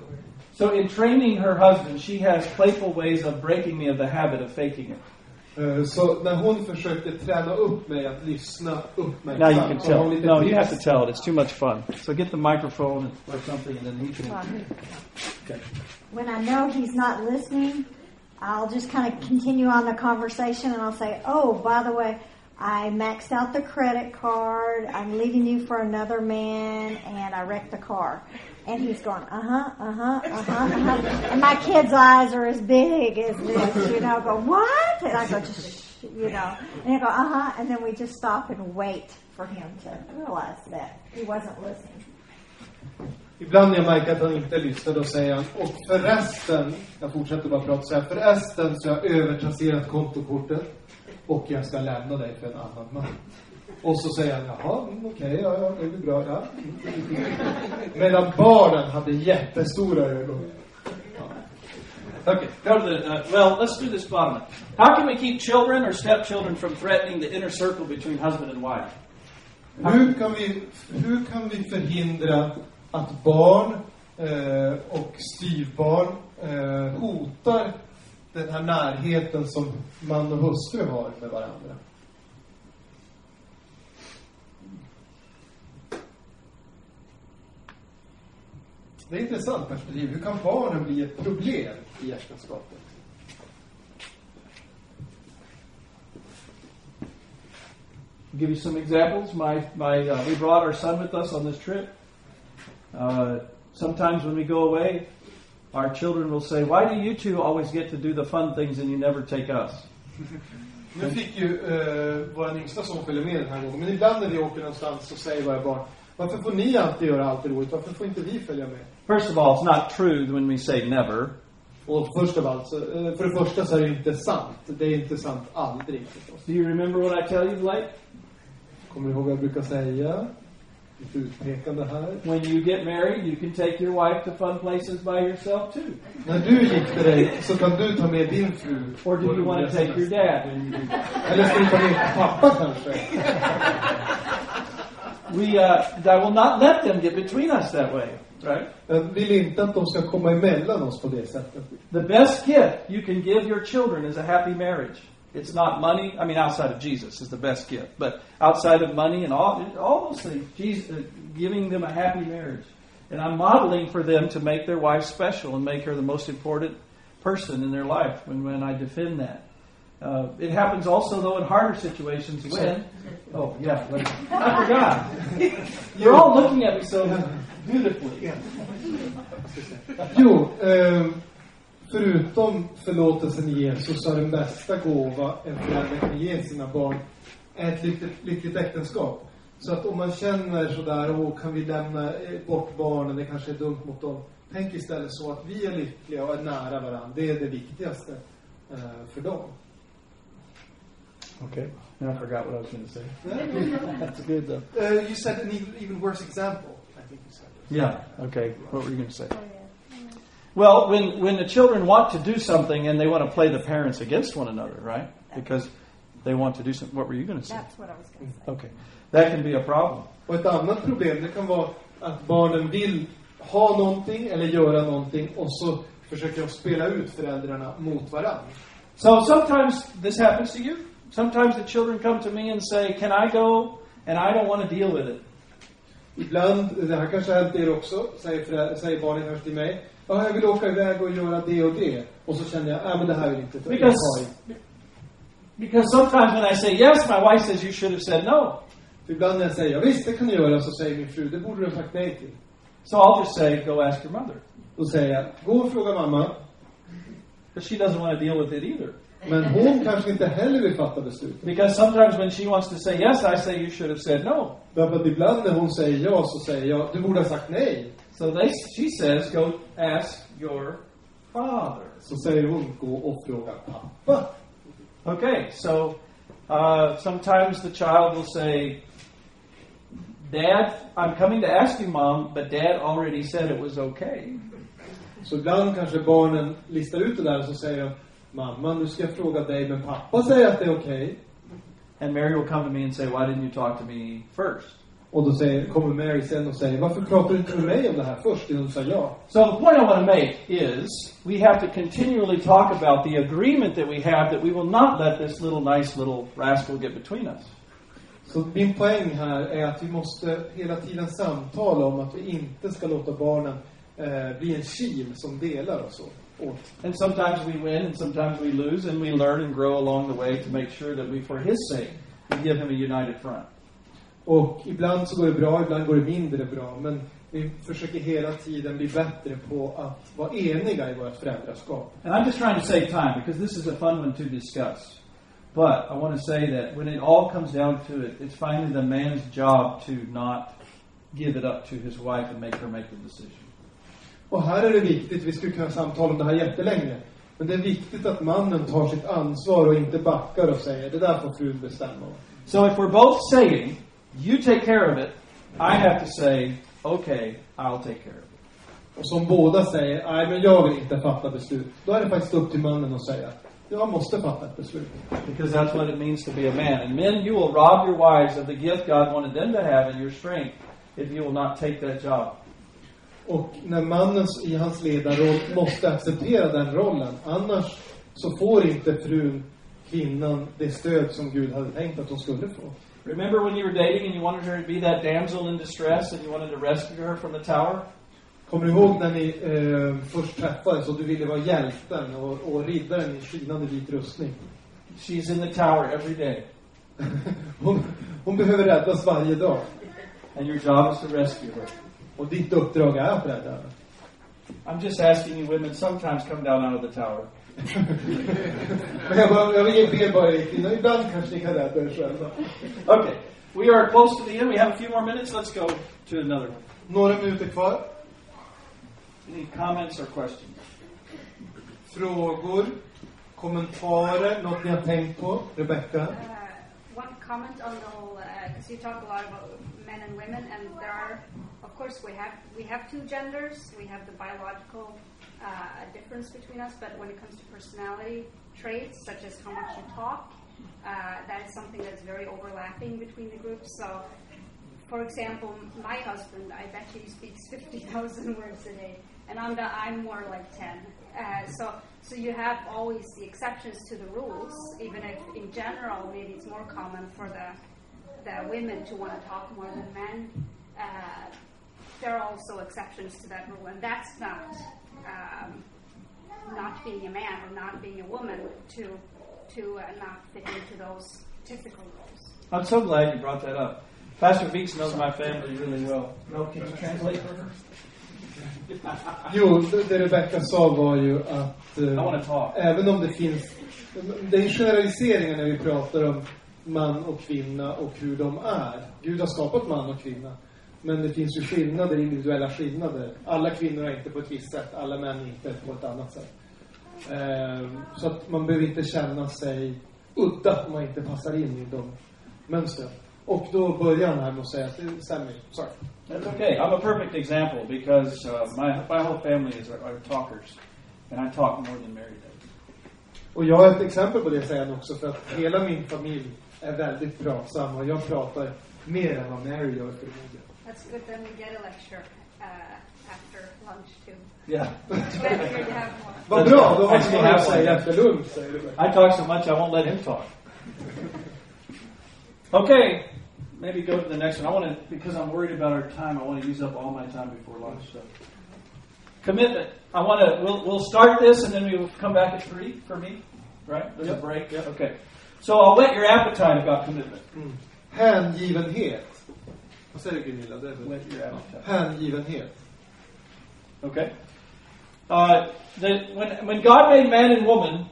So in training her husband, she has playful ways of breaking me of the habit of faking it. Eh, Så när hon försökte träna upp mig att lyssna uppmärksamt. Now you can så har hon tell. lite No, you have to tell it. It's too much fun. So get the microphone or something, and then he can. Okay. When I know he's not listening, I'll just kind of continue on the conversation and I'll say, Oh, by the way, I maxed out the credit card. I'm leaving you for another man and I wrecked the car. And he's going, uh huh, uh huh, uh huh, uh huh. And my kid's eyes are as big as this, you know, go, what? And I go, just, you know. And he'll go, uh huh. And then we just stop and wait for him to realize that he wasn't listening. Ibland när jag märker att han inte lyssnar, då säger han och förresten, jag fortsätter bara prata så här, förresten så har jag övertrasserat kontokortet och jag ska lämna dig för en annan man. Och så säger han, jaha, mm, okej, ja, ja, det är väl bra, ja. Medan barnen hade jättestora ögon. Okay, go to the. Uh, well, let's do this bottom. How can we keep children or stepchildren from threatening the inner circle between husband and wife? Hur kan vi, hur kan vi förhindra att barn eh, och styvbarn eh, hotar den här närheten som man och hustru har med varandra? Det är ett intressant perspektiv. Hur kan barnen bli ett problem i äktenskapet? give you some examples. My, my, uh, we brought our son with us on this trip. Uh, sometimes when we go away, our children will say, "Why do you two always get to do the fun things and you never take us?" Nu fick ju uh, vår yngsta son följa med den här gången. Men ibland när vi åker någonstans så säger våra barn Varför får ni alltid göra allt roligt? Varför får inte vi följa med? First of all, it's not true when we say never. Och först av allt, eh, för det första så är det inte sant. Det är inte sant aldrig förstås. Do you remember what I tell you, Blake? Kommer du ihåg vad jag brukar säga? Lite utpekande här. When you get married, you can take your wife to fun places by yourself too. När du gifter dig så kan du ta med din fru. Or do you want to take your dad when you do that? Eller ska du ta med pappa kanske? We, uh, I will not let them get between us that way, right? Jag vill inte att de ska komma emellan oss på det sättet. The best gift you can give your children is a happy marriage. It's not money. I mean, outside of Jesus is the best gift, but outside of money and all all those things, Jesus, uh, giving them a happy marriage, and I'm modeling for them to make their wife special and make her the most important person in their life. When when I defend that, uh, it happens also though in harder situations when. Oh yeah, like- I forgot. You're all looking at me so beautifully. Jo, eh, förutom förlåtelsen i Jesus så är den bästa gåva en förälder kan ge sina barn ett lyckligt, lyckligt äktenskap. Så att om man känner sådär, åh, kan vi lämna eh, bort barnen, det kanske är dumt mot dem. Tänk istället så att vi är lyckliga och är nära varandra. Det är det viktigaste eh, för dem. Okay, now I forgot what I was going to say. Yeah. That's good though. Uh, you said an even, even worse example, I think you said. Yeah. Okay. What were you going to say? Well, when when the children want to do something and they want to play the parents against one another, right? Because they want to do something. What were you going to say? That's what I was going to say. Okay, that can be a problem. Och ett annat problem, det kan vara att barnen vill ha någonting eller göra någonting och så försöker de spela ut föräldrarna mot varandra. So sometimes this happens to you. Sometimes the children come to me and say, "Can I go?" And I don't want to deal with it. Ibland, det här kanske har hänt er också, säger, förä- säger barnen kanske till mig. Ja, jag vill åka iväg och göra det och det. Och så känner jag, ja men det här vill inte ta Because because sometimes when I say yes, my wife says you should have said no. För ibland när jag säger, ja visst det kan du göra, så säger min fru, det borde du ha sagt nej till. So I'll just say, "Go ask your mother," Då säger jag, gå och fråga mamma. because she doesn't want to deal with it either. Men hon kanske inte heller vill fatta beslutet. Because sometimes when she wants to say yes, I say you should have said no. Därför att ibland när hon säger ja så säger jag, du borde ha sagt nej. So they, she says, go ask your father. Så säger hon, gå och fråga pappa. Okay, so uh, sometimes the child will say, Dad, I'm coming to ask you, Mom, but Dad already said it was okay. Så ibland kanske barnen listar ut det där och så säger mamma nu ska jag fråga dig, men pappa säger att det är okej. And Mary will come to me and say, Why didn't you talk to me first? Och då säger, kommer Mary sen och säger, varför pratar du inte med mig om det här först innan du sa ja? So the point I want to make is we have to continually talk about the agreement that we have that we will not let this little nice little rascal get between us. Så min poäng här är att vi måste hela tiden samtala om att vi inte ska låta barnen eh, bli en kim som delar oss åt. And sometimes we win and sometimes we lose, and we learn and grow along the way to make sure that we, for His sake, we give Him a united front. Och ibland så går det bra, ibland går det mindre bra. Men vi försöker hela tiden bli bättre på att vara eniga i vårt föräldraskap. And I'm just trying to save time because this is a fun one to discuss. But I want to say that when it all comes down to it, it's finally the man's job to not give it up to his wife and make her make the decision. Och här är det viktigt, vi skulle kunna samtala om det här jättelänge. Men det är viktigt att mannen tar sitt ansvar och inte backar och säger, det där får frun bestämma. So if we're both saying, you take care of it, I have to say, okay, I'll take care of it. Och som båda säger, nej men jag vill inte fatta beslut. Då är det faktiskt upp till mannen att säga, jag måste fatta ett beslut. Because that's what it means to be a man. And men, you will rob your wives of the gift God wanted them to have and your strength if you will not take that job. Och när mannen i hans ledarroll måste acceptera den rollen. Annars så får inte frun, kvinnan, det stöd som Gud hade tänkt att hon skulle få. Remember when you were dating and you wanted her to be that damsel in distress and you wanted to rescue her from the tower? Kommer du ihåg när ni eh, först träffades och du ville vara hjälten och, och riddaren i skinande vit rustning? She's in the tower every day. hon, hon behöver räddas varje dag. And your job is to rescue her. Och ditt uppdrag är att rädda henne. I'm just asking you women sometimes come down out of the tower. Men jag, bara, jag vill be bara er kvinnor, ibland kanske ni kan rädda er själva. Okay, we are close to the end. We have a few more minutes. Let's go to another one. Några minuter kvar. Any comments or questions? Frågor, kommentarer, något ni har tänkt på? Rebecca? Uh, one comment on the whole, because you talk a lot about men and women, and there are, of course, we have we have two genders. We have the biological uh, difference between us, but when it comes to personality traits, such as how much you talk, uh, that is something that's very overlapping between the groups. So, for example, my husband, I bet he speaks fifty thousand words a day, and I'm the, I'm more like ten. Uh, so, so you have always the exceptions to the rules, even if in general maybe it's more common for the the women to want to talk more than men. Uh, there are also exceptions to that rule, and that's not um, not being a man or not being a woman to to uh, not fit into those typical roles. I'm so glad you brought that up. Pastor Weeks knows my family really well. No, can you translate for her? Jo, det det Rebecca sa var ju att eh, även om det finns, det är generaliseringar när vi pratar om man och kvinna och hur de är. Gud har skapat man och kvinna. Men det finns ju skillnader, individuella skillnader. Alla kvinnor är inte på ett visst sätt, alla män är inte på ett annat sätt. Eh, så att man behöver inte känna sig udda om man inte passar in i de mönstren. Och då börjar han här med att säga att det stämmer. Sorry. That's okay. I'm a perfect example because uh, my my whole family is are talkers, and I talk more than Mary does. Och jag har ett exempel på det säger han också för att hela min familj är väldigt pratsam och jag pratar mer än vad Mary gör förmodligen. That's good. Then we get a lecture uh, after lunch too. Yeah. It's better to have more. Vad bra, då I still have något att säga one. efter lunch. I talk so much I won't let him talk. Okay, maybe go to the next one. I want to because I'm worried about our time. I want to use up all my time before lunch. So, commitment. I want to. We'll we'll start this and then we will come back at three for me. Right? There's a Yep. break. Okay. So I'll whet your appetite about commitment. Mm. Hängivenhet. Vad säger Gunilla? Det är väl- Whet. Hängivenhet. Okay. Uh, the, when when God made man and woman,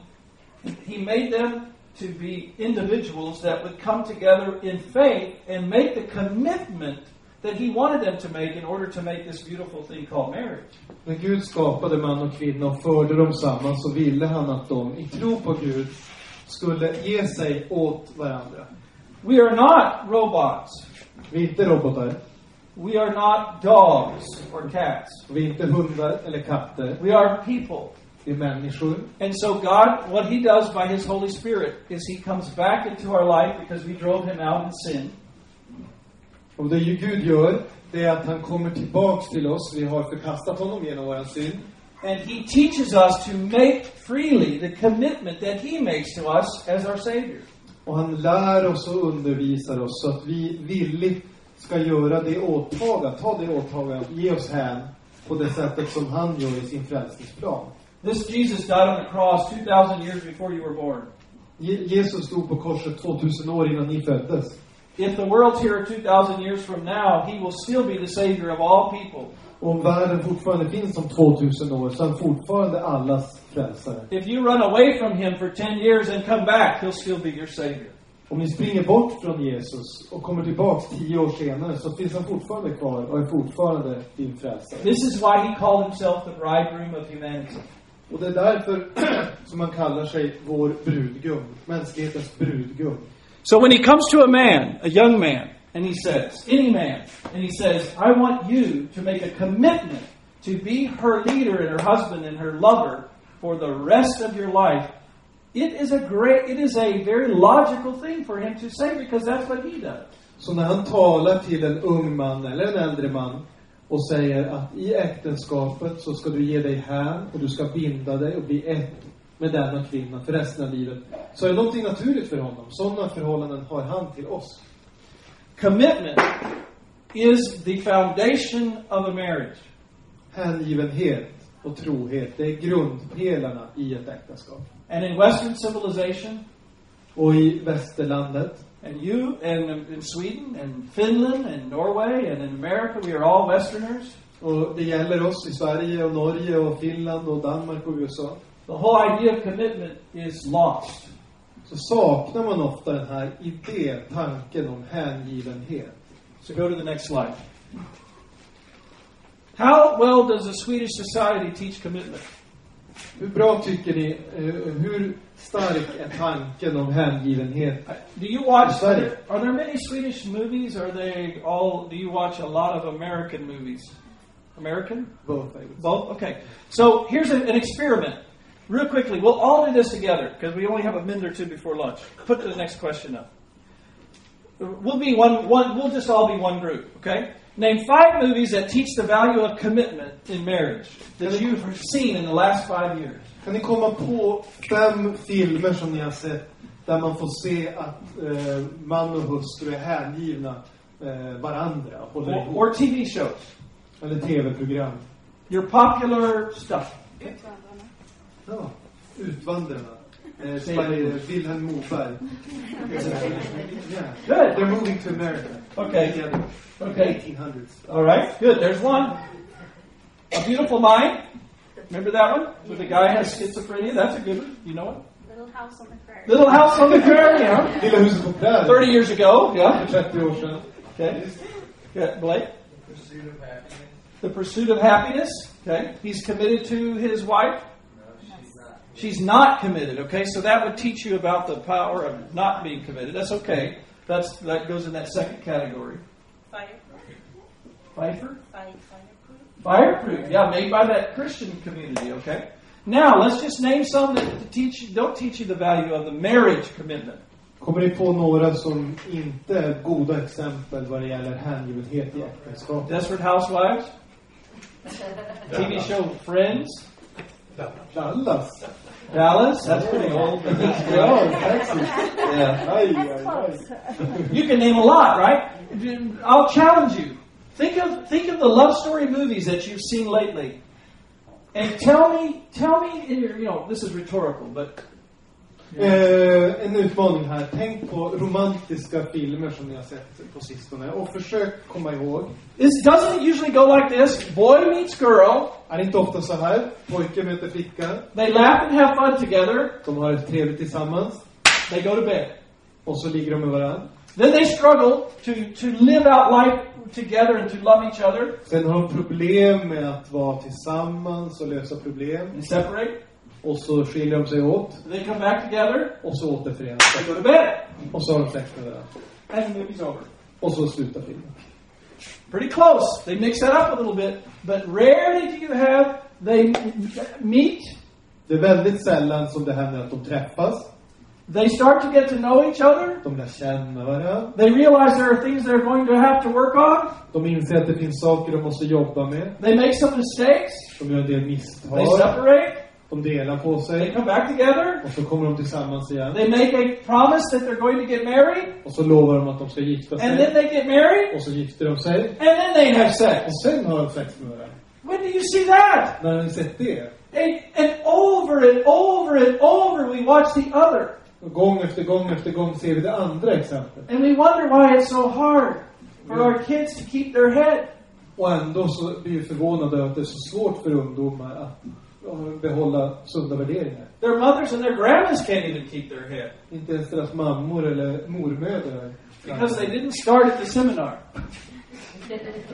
He made them to be individuals that would come together in faith and make the commitment that He wanted them to make in order to make this beautiful thing called marriage. När Gud skapade man och kvinna och förde dem samman så ville han att de, i tro på Gud, skulle ge sig åt varandra. We are not robots. Vi är inte robotar. We are not dogs or cats. Vi är inte hundar eller katter. We are people. Vi är människor. And so God, what He does by His Holy Spirit is He comes back into our life because we drove Him out in sin. Och det Gud gör, det är att han kommer tillbaks till oss. Vi har förkastat honom genom vår synd. And He teaches us to make freely the commitment that He makes to us as our Savior. Och han lär oss och undervisar oss så att vi villigt ska göra det åtagandet, ta det åtagandet, ge oss hän på det sättet som han gör i sin frälsningsplan. This Jesus died on the cross 2,000 years before you were born. Je- Jesus stod på korset 2000 år innan ni föddes. If the world's here 2,000 years from now, He will still be the Savior of all people. Om världen fortfarande finns om 2000 år så är han fortfarande allas frälsare. If you run away from Him for 10 years and come back, He'll still be your Savior. Om ni springer bort från Jesus och kommer tillbaks tio år senare så finns han fortfarande kvar och är fortfarande din frälsare. This is why He called Himself the bridegroom of humanity. Och det är därför som han kallar sig vår brudgum, mänsklighetens brudgum. So when he comes to a man, a young man, and he says, any man, and he says, I want you to make a commitment to be her leader and her husband and her lover for the rest of your life, it is a great, it is a very logical thing for him to say because that's what he does. Så när han talar till en ung man eller en äldre man och säger att i äktenskapet så ska du ge dig hän och du ska binda dig och bli ett med denna kvinna för resten av livet. Så är det någonting naturligt för honom. Sådana förhållanden har han till oss. Commitment is the foundation of a marriage. Hängivenhet och trohet, det är grundpelarna i ett äktenskap. And in Western civilization, Och i västerlandet, and you, and in Sweden, and Finland, and Norway, and in America, we are all Westerners. och det gäller oss i Sverige och Norge och Finland och Danmark och USA, The whole idea of commitment is lost. så saknar man ofta den här idén, tanken om hängivenhet. So go to the next slide. How well does the Swedish society teach commitment? Hur bra tycker ni, eh, hur stark är tanken om hängivenhet? Do you watch? Are there, are there many Swedish movies? Are they all? Do you watch a lot of American movies? American? Both, I would say. Both. Okay. So here's a, an experiment. Real quickly, we'll all do this together because we only have a minute or two before lunch. Put the next question up. We'll be one. One. We'll just all be one group. Okay. Name five movies that teach the value of commitment in marriage that you've seen in the last five years. Kan ni komma på fem filmer som ni har sett där man får se att eh, man och hustru är hängivna eh, varandra och håller Or, ihop? or TV shows. Eller tv-program. Your popular stuff. Ja. Utvandrarna. Eh, Sverige, Vilhelm Moberg. yeah. Good. They're moving to America. Okay. Together. Okay. 1800s. All right. Good. There's one. A Beautiful Mind. Remember that one? Where the guy has schizophrenia? That's a good one. You know it? Little House on the Prairie. Little House on the Prairie, huh? Lilla huset på prärien. 30 years ago. Yeah. För 30 år sedan. Okay. Yeah, Blake? The Pursuit of Happiness. Okay. He's committed to his wife. She's not committed. Okay. So that would teach you about the power of not being committed. That's okay. That's that goes in that second category. Fireproof. Pfeiffer? Fireproof. Fireproof, yeah, made by that Christian community, okay? Now, let's just name some that teach you, don't teach you the value of the marriage commitment. Kommer ni på några som inte är goda exempel vad det gäller hängivenhet i äktenskap? Desperate Housewives, TV show Friends, Dallas. Dallas, that's pretty old. but that's good. Oh, ja, Texas. Yeah. You can name a lot, right? I'll challenge you. Think of think of the love story movies that you've seen lately, and tell me tell me. In you know, this is rhetorical, but Eh, en utmaning här. Tänk på romantiska filmer som ni har sett på sistone och försök komma ihåg. This doesn't usually go like this. Boy meets girl. Är inte ofta så här? Pojke möter flicka. They laugh and have fun together. De har det trevligt tillsammans. They go to bed. Och så ligger de med varandra. Then they struggle to, to live out life together and to love each other. Sen har de problem med att vara tillsammans och lösa problem. They separate. Och så skiljer de sig åt. They come back together. Och så återförenas They go to bed. Och så har de sex med varandra. And the movie's over. Och så slutar filmen. Pretty close. They mix that up a little bit, but rarely do you have they meet. Det är väldigt sällan som det händer att de träffas. They start to get to know each other. De lär känna varandra. They realize there are things they're going to have to work on. De inser att det finns saker de måste jobba med. They make some mistakes. De gör en del misstag. They separate. De delar på They sig. come back together. Och så kommer de tillsammans igen. They make a promise that they're going to get married. Och så lovar de att de ska gifta And then sig. they get married. Och så gifter de sig. And then they have sex. Och sen har de sex med varandra. When do you see that? När har ni sett det? And, and over and over and over we watch the other. Och gång efter gång efter gång ser vi det andra exemplet. And we wonder why it's so hard for our kids to keep their head. Och ändå så blir vi förvånade över att det är så svårt för ungdomar att behålla sunda värderingar. Their mothers and their grandmas can't even keep their head Inte ens deras mammor eller mormödrar. because they didn't start at the seminar.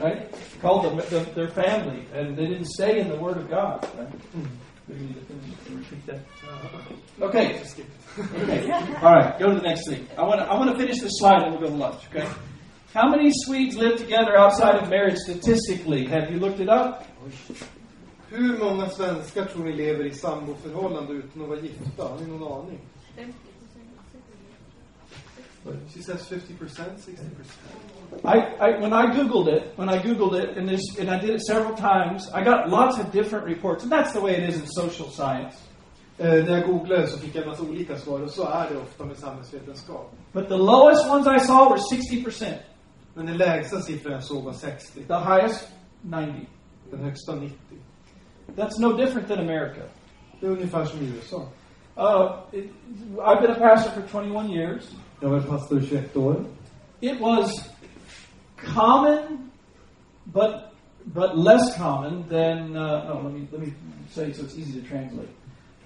Right? Called them the, their family, and they didn't stay in the Word of God. Right? Mm. We need repeat that. Uh-huh. Okay. okay. All right. Go to the next thing. I want to I want to finish this slide, and we'll go to lunch. Okay. How many Swedes live together outside of marriage statistically? Have you looked it up? Hur många svenskar tror ni lever i samboförhållande utan att vara gifta? Har ni någon aning? She says 50%, 60%. I, I when I googled it, when I googled it, and this, and I did it several times, I got lots of different reports, and that's the way it is in social science. Eh, när jag googlade så fick jag en massa olika svar och så är det ofta med samhällsvetenskap. But the lowest ones I saw were 60%. Men den lägsta siffran jag såg var 60. The highest, 90. Den högsta 90. That's no different than America. Det är ungefär som i USA. Uh, it, I've been a pastor for 21 years. Jag har varit pastor i 21 år. It was common, but but less common than. Uh, no, let me let me say so it's easy to translate.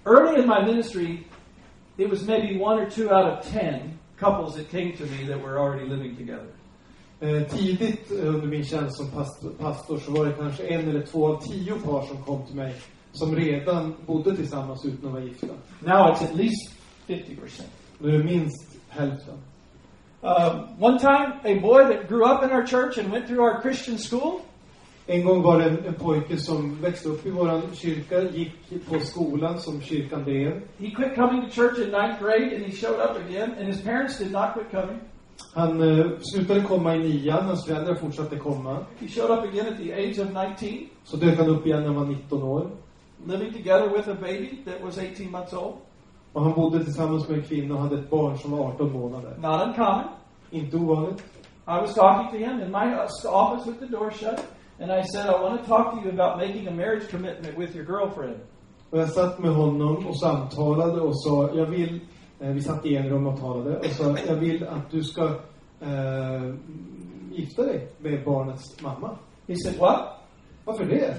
Early in my ministry, it was maybe one or two out of ten couples that came to me that were already living together. Eh, tidigt under min tjänst som pastor, så var det kanske en eller två av tio par som kom till mig som redan bodde tillsammans utan att vara gifta. Now it's at least 50%. Nu är det minst hälften. Um, one time, a boy that grew up in our church and went through our Christian school, En gång var det en, en pojke som växte upp i våran kyrka, gick på skolan som kyrkan drev. he quit coming to church in ninth grade and he showed up again, and his parents did not quit coming. Han eh, slutade komma i nian, hans föräldrar fortsatte komma. He showed up again at the age of 19, Så dök han upp igen när han var 19 år. living together with a baby that was 18 months old. Och han bodde tillsammans med en kvinna och hade ett barn som var 18 månader. Not uncommon. Inte ovanligt. I was talking to him in my uh, office with the door shut, and I said, I want to talk to you about making a marriage commitment with your girlfriend. Och jag satt med honom och samtalade och sa, jag vill, vi satt i en rum och talade, och sa, jag vill att du ska eh, gifta dig med barnets mamma. He said, What? Varför det?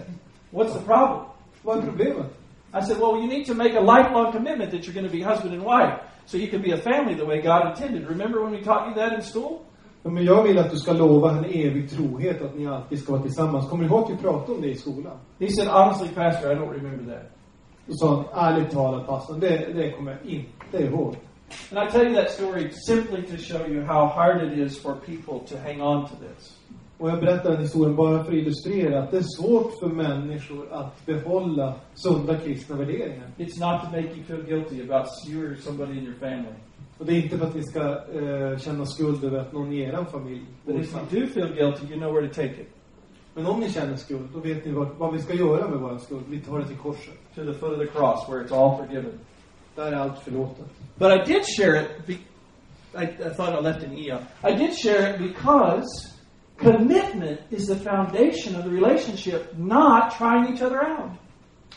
What's the problem? Vad är problemet? I said, Well, you need to make a lifelong commitment that you're going to be husband and wife so you can be a family the way God intended. Remember when we taught you that in school? Men jag vill att du ska lova en evig trohet, att ni alltid ska vara tillsammans. Kommer du ihåg att vi pratade om det i skolan? He said, Honestly, Pastor, I don't remember that. Då sa ärligt talat pastorn, det, det kommer jag inte ihåg. And I tell you that story simply to show you how hard it is for people to hang on to this. Och jag berättar den historien bara för att illustrera att det är svårt för människor att behålla sunda kristna värderingar. It's not to make you feel guilty about you or somebody in your family. Och det är inte för att ni ska eh, känna skuld över att någon i er familj But if you do feel guilty, you know where to take it. Men om ni känner skuld, då vet ni vad, vad vi ska göra med vår skuld. Vi tar det till korset. To the foot of the cross where it's all forgiven. Där är allt förlåtet. But I did share it. Be, I, I thought I left an E out. I did share it because commitment is the foundation of the relationship, not trying each other out.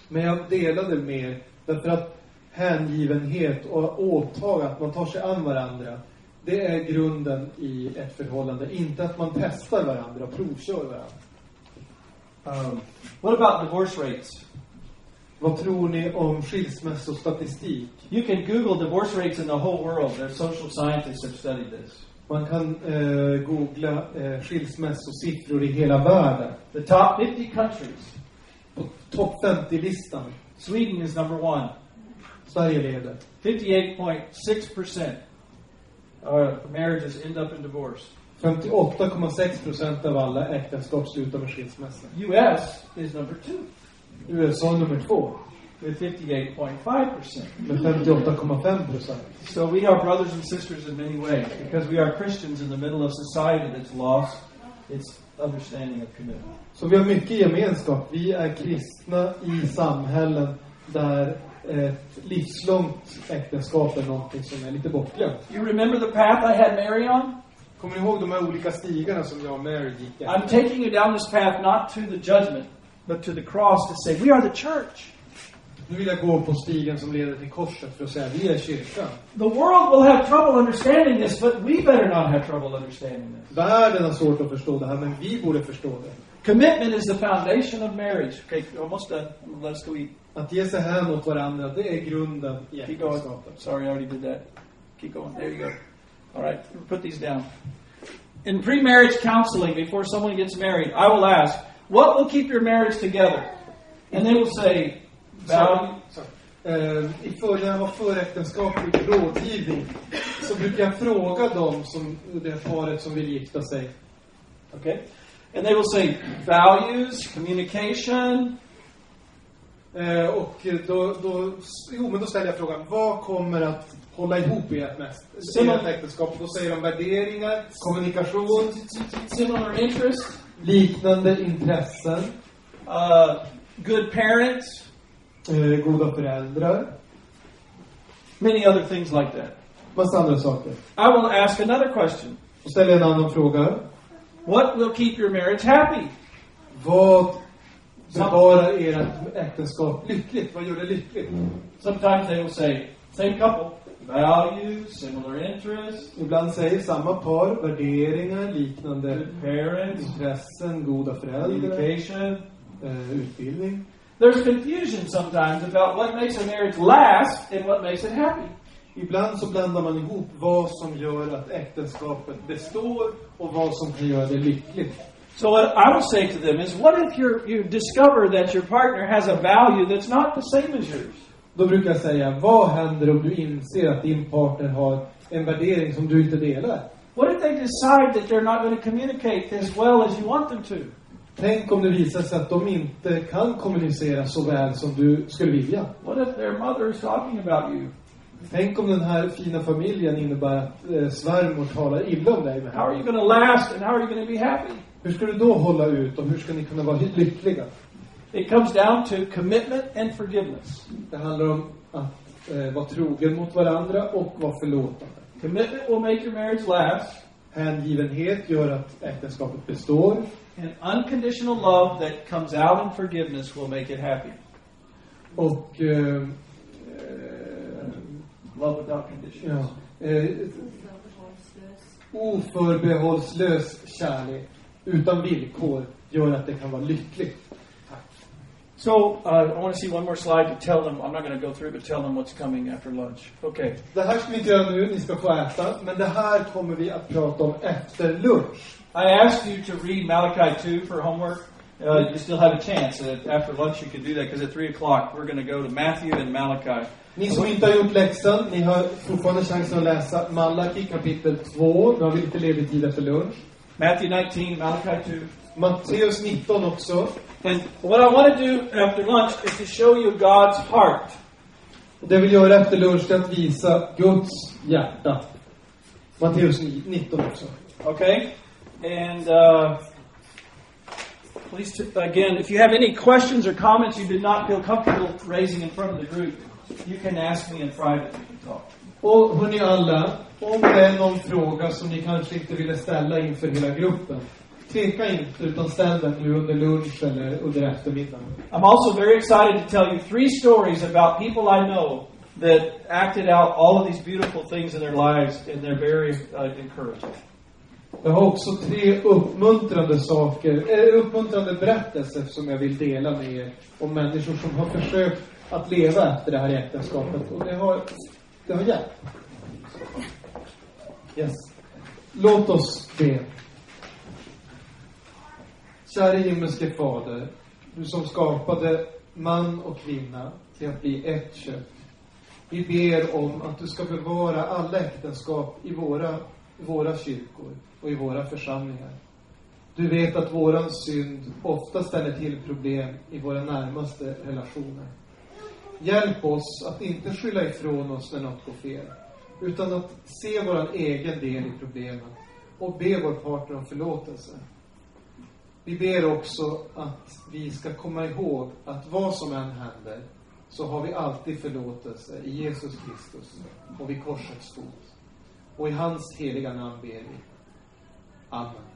Men jag delade med därför att hängivenhet och åtag, att man tar sig an varandra. Det är grunden i ett förhållande. Inte att man testar varandra och provkör varandra. Um, what about divorce rates? Vad tror ni om skilsmässostatistik? You can Google divorce rates in the whole world. Their social scientists have studied this. Man kan eh, googla eh, skilsmässosiffror i hela världen. The top 50 countries. På topp 50-listan. Sweden is number one. Sverige leder. 58.6 percent of marriages end up in divorce. 58,6 procent av alla äktenskap slutar med skilsmässa. U.S. is number two USA nummer två. with 58.5 percent. Med 58,5 procent. So we are brothers and sisters in many ways because we are Christians in the middle of society that's lost its understanding of commitment. Så vi har mycket gemenskap. Vi är kristna i samhällen där ett livslångt äktenskap är någonting som är lite bortglömt. You remember the path I had Mary on? Kommer ni ihåg de här olika stigarna som jag och Mary gick I'm taking you down this path not to the judgment, but to the cross to say, we are the church. Nu vill jag gå på stigen som leder till korset för att säga vi är kyrkan. The world will have trouble understanding this, but we better not have trouble understanding this. Världen har svårt att förstå det här, men vi borde förstå det. Commitment is the foundation of marriage. Okay, almost done. Let's go eat. Att ge sig hän åt varandra, det är grunden i Keep going. äktenskapet. Sorry, I already did that. Keep going. There you go. All right, put these down. In pre-marriage counseling, before someone gets married, I will ask, "What will keep your marriage together?" And they will say, "Value." Eh, I för, när jag var föräktenskaplig rådgivning så brukar jag fråga dem som, det paret som vill gifta sig. Okay, and they will say values, communication, Eh, och då, då, jo, men då ställer jag frågan, vad kommer att hålla ihop ert mest? Similar- äktenskap? Då säger de värderingar, kommunikation, similar interests, liknande intressen, uh, good parents, eh, goda föräldrar, many other things like that. massa andra saker. I will ask another question. Då ställer en annan fråga. What will keep your marriage happy? Vad bevarar ert äktenskap lyckligt? Vad gör det lyckligt? Sometimes they will say, same couple, values, similar interests, Ibland säger samma par värderingar, liknande good parents, intressen, goda föräldrar, communication. eh, utbildning. There's confusion sometimes about what makes a marriage last and what makes it happy. Ibland så blandar man ihop vad som gör att äktenskapet består och vad som kan göra det lyckligt. So what I will say to them is, what if you you discover that your partner has a value that's not the same as yours? Då brukar jag säga, vad händer om du inser att din partner har en värdering som du inte delar? What if they decide that they're not going to communicate as well as you want them to? Tänk om det visar sig att de inte kan kommunicera så väl som du skulle vilja. What if their mother is talking about you? Tänk om den här fina familjen innebär att eh, svärmor talar illa om dig med How are you going to last and how are you going to be happy? Hur ska du då hålla ut och hur ska ni kunna vara lyckliga? It comes down to commitment and forgiveness. Det handlar om att eh, vara trogen mot varandra och vara förlåtande. Commitment will make your marriage last, Hängivenhet gör att äktenskapet består. and unconditional love that comes out in forgiveness will make it happy. Och eh, eh, Love without conditions. ja, eh, oförbehållslös kärlek utan villkor gör att det kan vara lyckligt. So uh, I want to see one more slide to tell them. I'm not going to go through, but tell them what's coming after lunch. Okay. Det här ska vi inte göra nu, ni ska få äta. Men det här kommer vi att prata om efter lunch. I asked you to read Malachi 2 for homework. Uh, you still have a chance. Uh, after lunch, you can do that because at 3 o'clock, we're going to go to Matthew and Malachi. Ni som inte har gjort läxan, ni har fortfarande chansen att läsa Malaki kapitel 2. Nu har vi lite ledig tid efter lunch. Matthew 19, Malachi 2. Matteus 19 också. And what I want to do after lunch is to show you God's heart. Och det vill göra efter lunch är att visa Guds hjärta. Matteus 19 också. Okay? And uh, please, again, if you have any questions or comments you did not feel comfortable raising in front of the group, you can ask me in private. We can talk. Och hörni alla, om det är någon fråga som ni kanske inte ville ställa inför hela gruppen, tveka inte utan ställ den nu under lunch eller under eftermiddagen. I'm also very excited to tell you three stories about people I know that acted out all of these beautiful things in their lives, and they're very uh, encouraging. Jag har också tre uppmuntrande saker, eh, uppmuntrande berättelser som jag vill dela med er om människor som har försökt att leva efter det här äktenskapet och det har, det har hjälpt. Yes. Låt oss be. Käre himmelske Fader, du som skapade man och kvinna till att bli ett kött. Vi ber om att du ska bevara alla äktenskap i våra, våra kyrkor och i våra församlingar. Du vet att våran synd ofta ställer till problem i våra närmaste relationer. Hjälp oss att inte skylla ifrån oss när något går fel, utan att se våran egen del i problemen och be vår partner om förlåtelse. Vi ber också att vi ska komma ihåg att vad som än händer så har vi alltid förlåtelse i Jesus Kristus och vid korsets fot. Och i hans heliga namn ber vi. Amen.